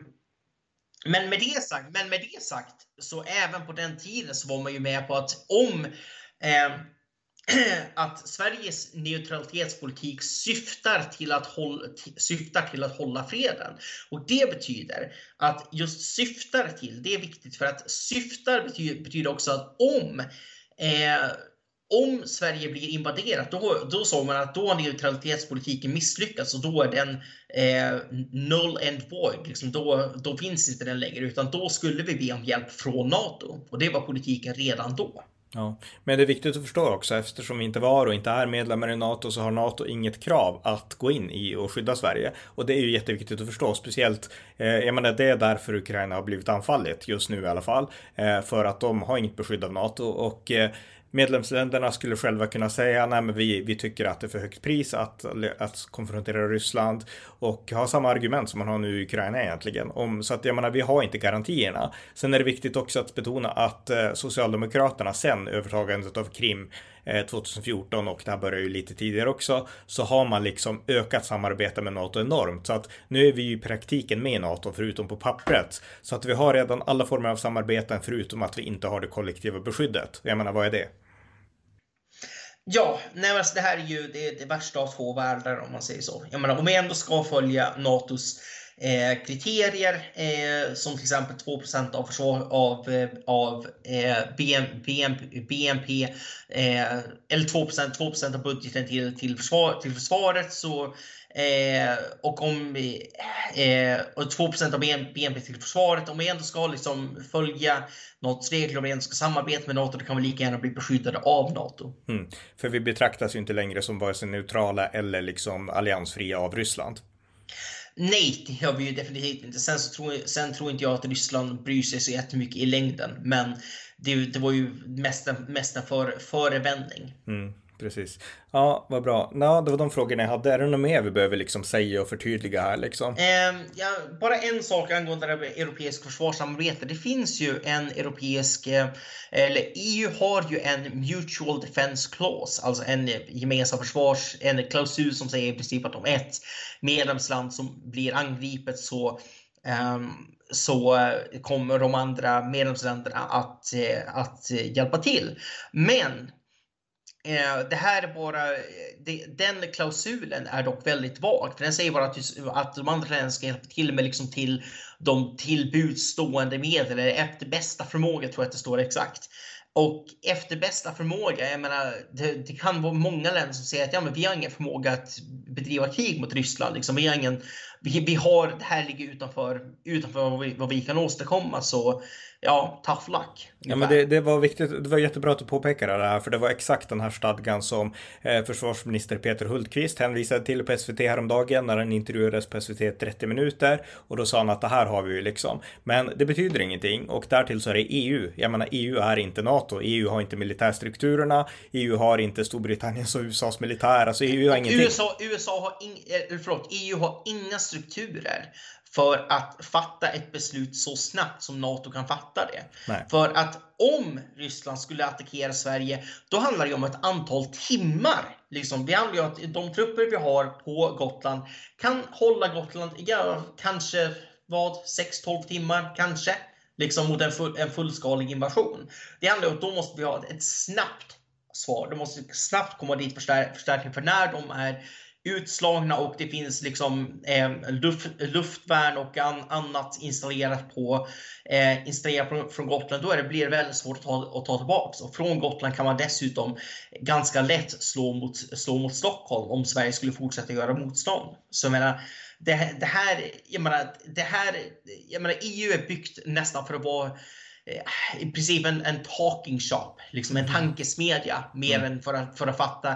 men, med det sagt, men med det sagt, så även på den tiden så var man ju med på att om eh, att Sveriges neutralitetspolitik syftar till, att hålla, syftar till att hålla freden. Och det betyder att just syftar till, det är viktigt för att syftar betyder, betyder också att om eh, om Sverige blir invaderat, då, då såg man att då har neutralitetspolitiken misslyckats och då är den eh, null and void. Liksom då, då finns inte den längre, utan då skulle vi be om hjälp från NATO. Och det var politiken redan då. Ja, men det är viktigt att förstå också eftersom vi inte var och inte är medlemmar i NATO så har NATO inget krav att gå in i och skydda Sverige. Och det är ju jätteviktigt att förstå, speciellt, eh, jag menar det är därför Ukraina har blivit anfallet just nu i alla fall. Eh, för att de har inget beskydd av NATO och eh, medlemsländerna skulle själva kunna säga nej men vi, vi tycker att det är för högt pris att, att konfrontera Ryssland och ha samma argument som man har nu i Ukraina egentligen. Om, så att jag menar, vi har inte garantierna. Sen är det viktigt också att betona att eh, Socialdemokraterna sen övertagandet av Krim eh, 2014 och det här börjar ju lite tidigare också, så har man liksom ökat samarbete med NATO enormt. Så att nu är vi ju i praktiken med i NATO förutom på pappret. Så att vi har redan alla former av samarbeten förutom att vi inte har det kollektiva beskyddet. Jag menar, vad är det? Ja, nej, alltså det här är ju det, det värsta av två världar om man säger så. Jag menar, om vi ändå ska följa NATOs eh, kriterier eh, som till exempel 2 av, försvar, av, eh, av eh, BNP, BNP eh, eller 2% 2% av budgeten till, till, försvar, till försvaret så Eh, och om eh, eh och 2% av BNP till försvaret, om vi ändå ska liksom följa NATOs regler, om vi ändå ska samarbeta med NATO, då kan vi lika gärna bli beskyddade av NATO. Mm. För vi betraktas ju inte längre som vare sig neutrala eller liksom alliansfria av Ryssland. Nej, det gör vi ju definitivt inte. Sen, så tror, sen tror inte jag att Ryssland bryr sig så jättemycket i längden. Men det, det var ju mest, mest en för, förevändning. Mm precis. Ja, vad bra. Ja, det var de frågorna jag hade. Är det något mer vi behöver liksom säga och förtydliga här liksom? Eh, ja, bara en sak angående det europeiska försvarssamarbete. Det finns ju en europeisk, eh, eller EU har ju en mutual defense clause, alltså en gemensam försvars, en klausul som säger i princip att om ett medlemsland som blir angripet så Um, så eh, kommer de andra medlemsländerna att, eh, att hjälpa till. Men Eh, det här är bara, eh, den klausulen är dock väldigt vag. För den säger bara att, att de andra länderna ska hjälpa till med liksom till de tillbudstående medel, eller efter bästa förmåga tror jag att det står exakt. Och efter bästa förmåga, jag menar, det, det, kan vara många länder som säger att ja, men vi har ingen förmåga att bedriva krig mot Ryssland. Liksom. Vi, har ingen, vi, vi har, det här ligger utanför, utanför vad vi, vad vi kan åstadkomma. Så ja, tough luck. Ja, men det, det, var viktigt. Det var jättebra att du påpekade det här, för det var exakt den här stadgan som eh, försvarsminister Peter Hultqvist hänvisade till på SVT häromdagen när han intervjuades på SVT 30 minuter och då sa han att det här har vi ju liksom. Men det betyder ingenting och därtill så är det EU. Jag menar, EU är inte NATO. EU har inte militärstrukturerna. EU har inte Storbritanniens och USAs militär. Alltså EU har ingenting. USA, USA har in, eh, förlåt, EU har inga strukturer för att fatta ett beslut så snabbt som NATO kan fatta det. Nej. För att om Ryssland skulle attackera Sverige, då handlar det om ett antal timmar. Liksom, vi handlar ju att de trupper vi har på Gotland kan hålla Gotland, ja, kanske vad, 6-12 timmar kanske, liksom mot en, full, en fullskalig invasion. Det handlar om att då måste vi ha ett snabbt svar. De måste snabbt komma dit förstär förstärkning för när de är utslagna och det finns liksom eh, luft, luftvärn och an, annat installerat på eh, installerat från, från Gotland, då är det, blir det väldigt svårt att ta, att ta tillbaka. Och från Gotland kan man dessutom ganska lätt slå mot, slå mot Stockholm om Sverige skulle fortsätta göra motstånd. Så jag menar, det, det här, jag menar, det här, jag menar, EU är byggt nästan för att vara eh, i princip en, en talking shop, liksom en mm. tankesmedja mer mm. än för att, för att fatta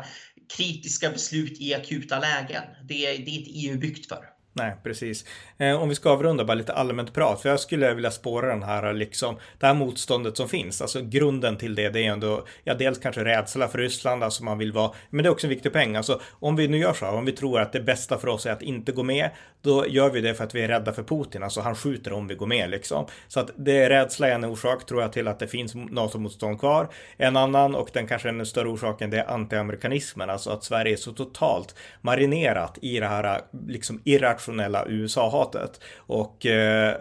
kritiska beslut i akuta lägen. Det är, det är inte EU byggt för. Nej, precis. Eh, om vi ska avrunda bara lite allmänt prat, för jag skulle vilja spåra den här liksom, det här motståndet som finns. Alltså grunden till det, det är ändå, ja, dels kanske rädsla för Ryssland, alltså man vill vara, men det är också en viktig poäng. Alltså om vi nu gör så här, om vi tror att det bästa för oss är att inte gå med, då gör vi det för att vi är rädda för Putin, alltså han skjuter om vi går med liksom. Så att det är rädsla är en orsak, tror jag, till att det finns NATO-motstånd kvar. En annan, och den kanske ännu större orsaken, det är antiamerikanismen, alltså att Sverige är så totalt marinerat i det här liksom irrationella nationella USA-hatet. Och eh,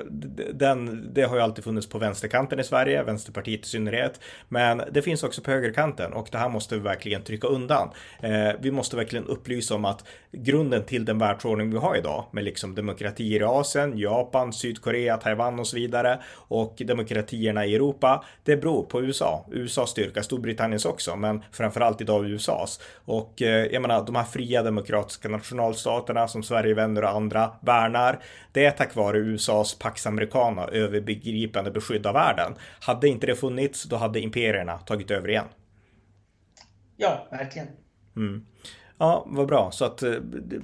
den, det har ju alltid funnits på vänsterkanten i Sverige, Vänsterpartiet i synnerhet. Men det finns också på högerkanten och det här måste vi verkligen trycka undan. Eh, vi måste verkligen upplysa om att grunden till den världsordning vi har idag med liksom demokratier i Asien, Japan, Sydkorea, Taiwan och så vidare och demokratierna i Europa. Det beror på USA, USAs styrka, Storbritanniens också, men framförallt idag USAs. Och eh, jag menar, de här fria demokratiska nationalstaterna som Sverige, vänner och andra andra värnar. Det är tack vare USAs Pax Americana överbegripande beskydd av världen. Hade inte det funnits, då hade imperierna tagit över igen. Ja, verkligen. Mm. Ja, vad bra. Så att,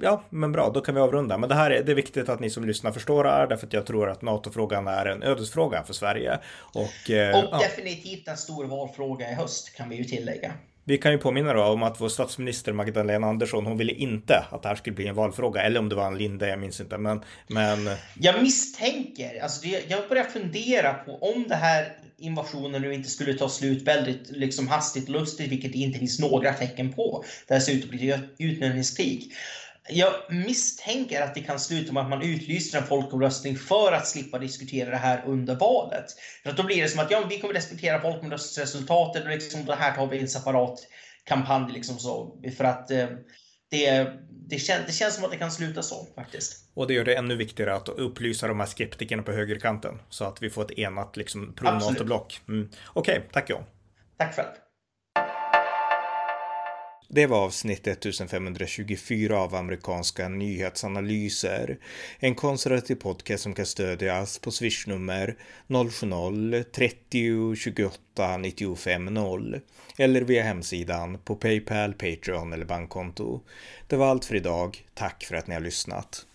ja, men bra, då kan vi avrunda. Men det här är, det är viktigt att ni som lyssnar förstår det här, därför att jag tror att NATO-frågan är en ödesfråga för Sverige. Och, eh, och definitivt en stor valfråga i höst, kan vi ju tillägga. Vi kan ju påminna då om att vår statsminister Magdalena Andersson, hon ville inte att det här skulle bli en valfråga. Eller om det var en Linde, jag minns inte. Men, men... Jag misstänker, alltså jag börjar fundera på om det här invasionen nu inte skulle ta slut väldigt liksom hastigt och lustigt, vilket det inte finns några tecken på. Det här ser ut att bli ett utnämningskrig. Jag misstänker att det kan sluta med att man utlyser en folkomröstning för att slippa diskutera det här under valet. För att då blir det som att ja, vi kommer respektera folkomröstningsresultatet och liksom, det här tar vi en separat kampanj. Liksom så, för att eh, det, det, kän, det känns som att det kan sluta så faktiskt. Och det gör det ännu viktigare att upplysa de här skeptikerna på högerkanten så att vi får ett enat liksom, pro-NATO-block. Mm. Okej, okay, tack John. Tack själv. Det var avsnitt 1524 av amerikanska nyhetsanalyser. En konservativ podcast som kan stödjas på swishnummer 070-30 28 95 0 eller via hemsidan på Paypal, Patreon eller bankkonto. Det var allt för idag. Tack för att ni har lyssnat.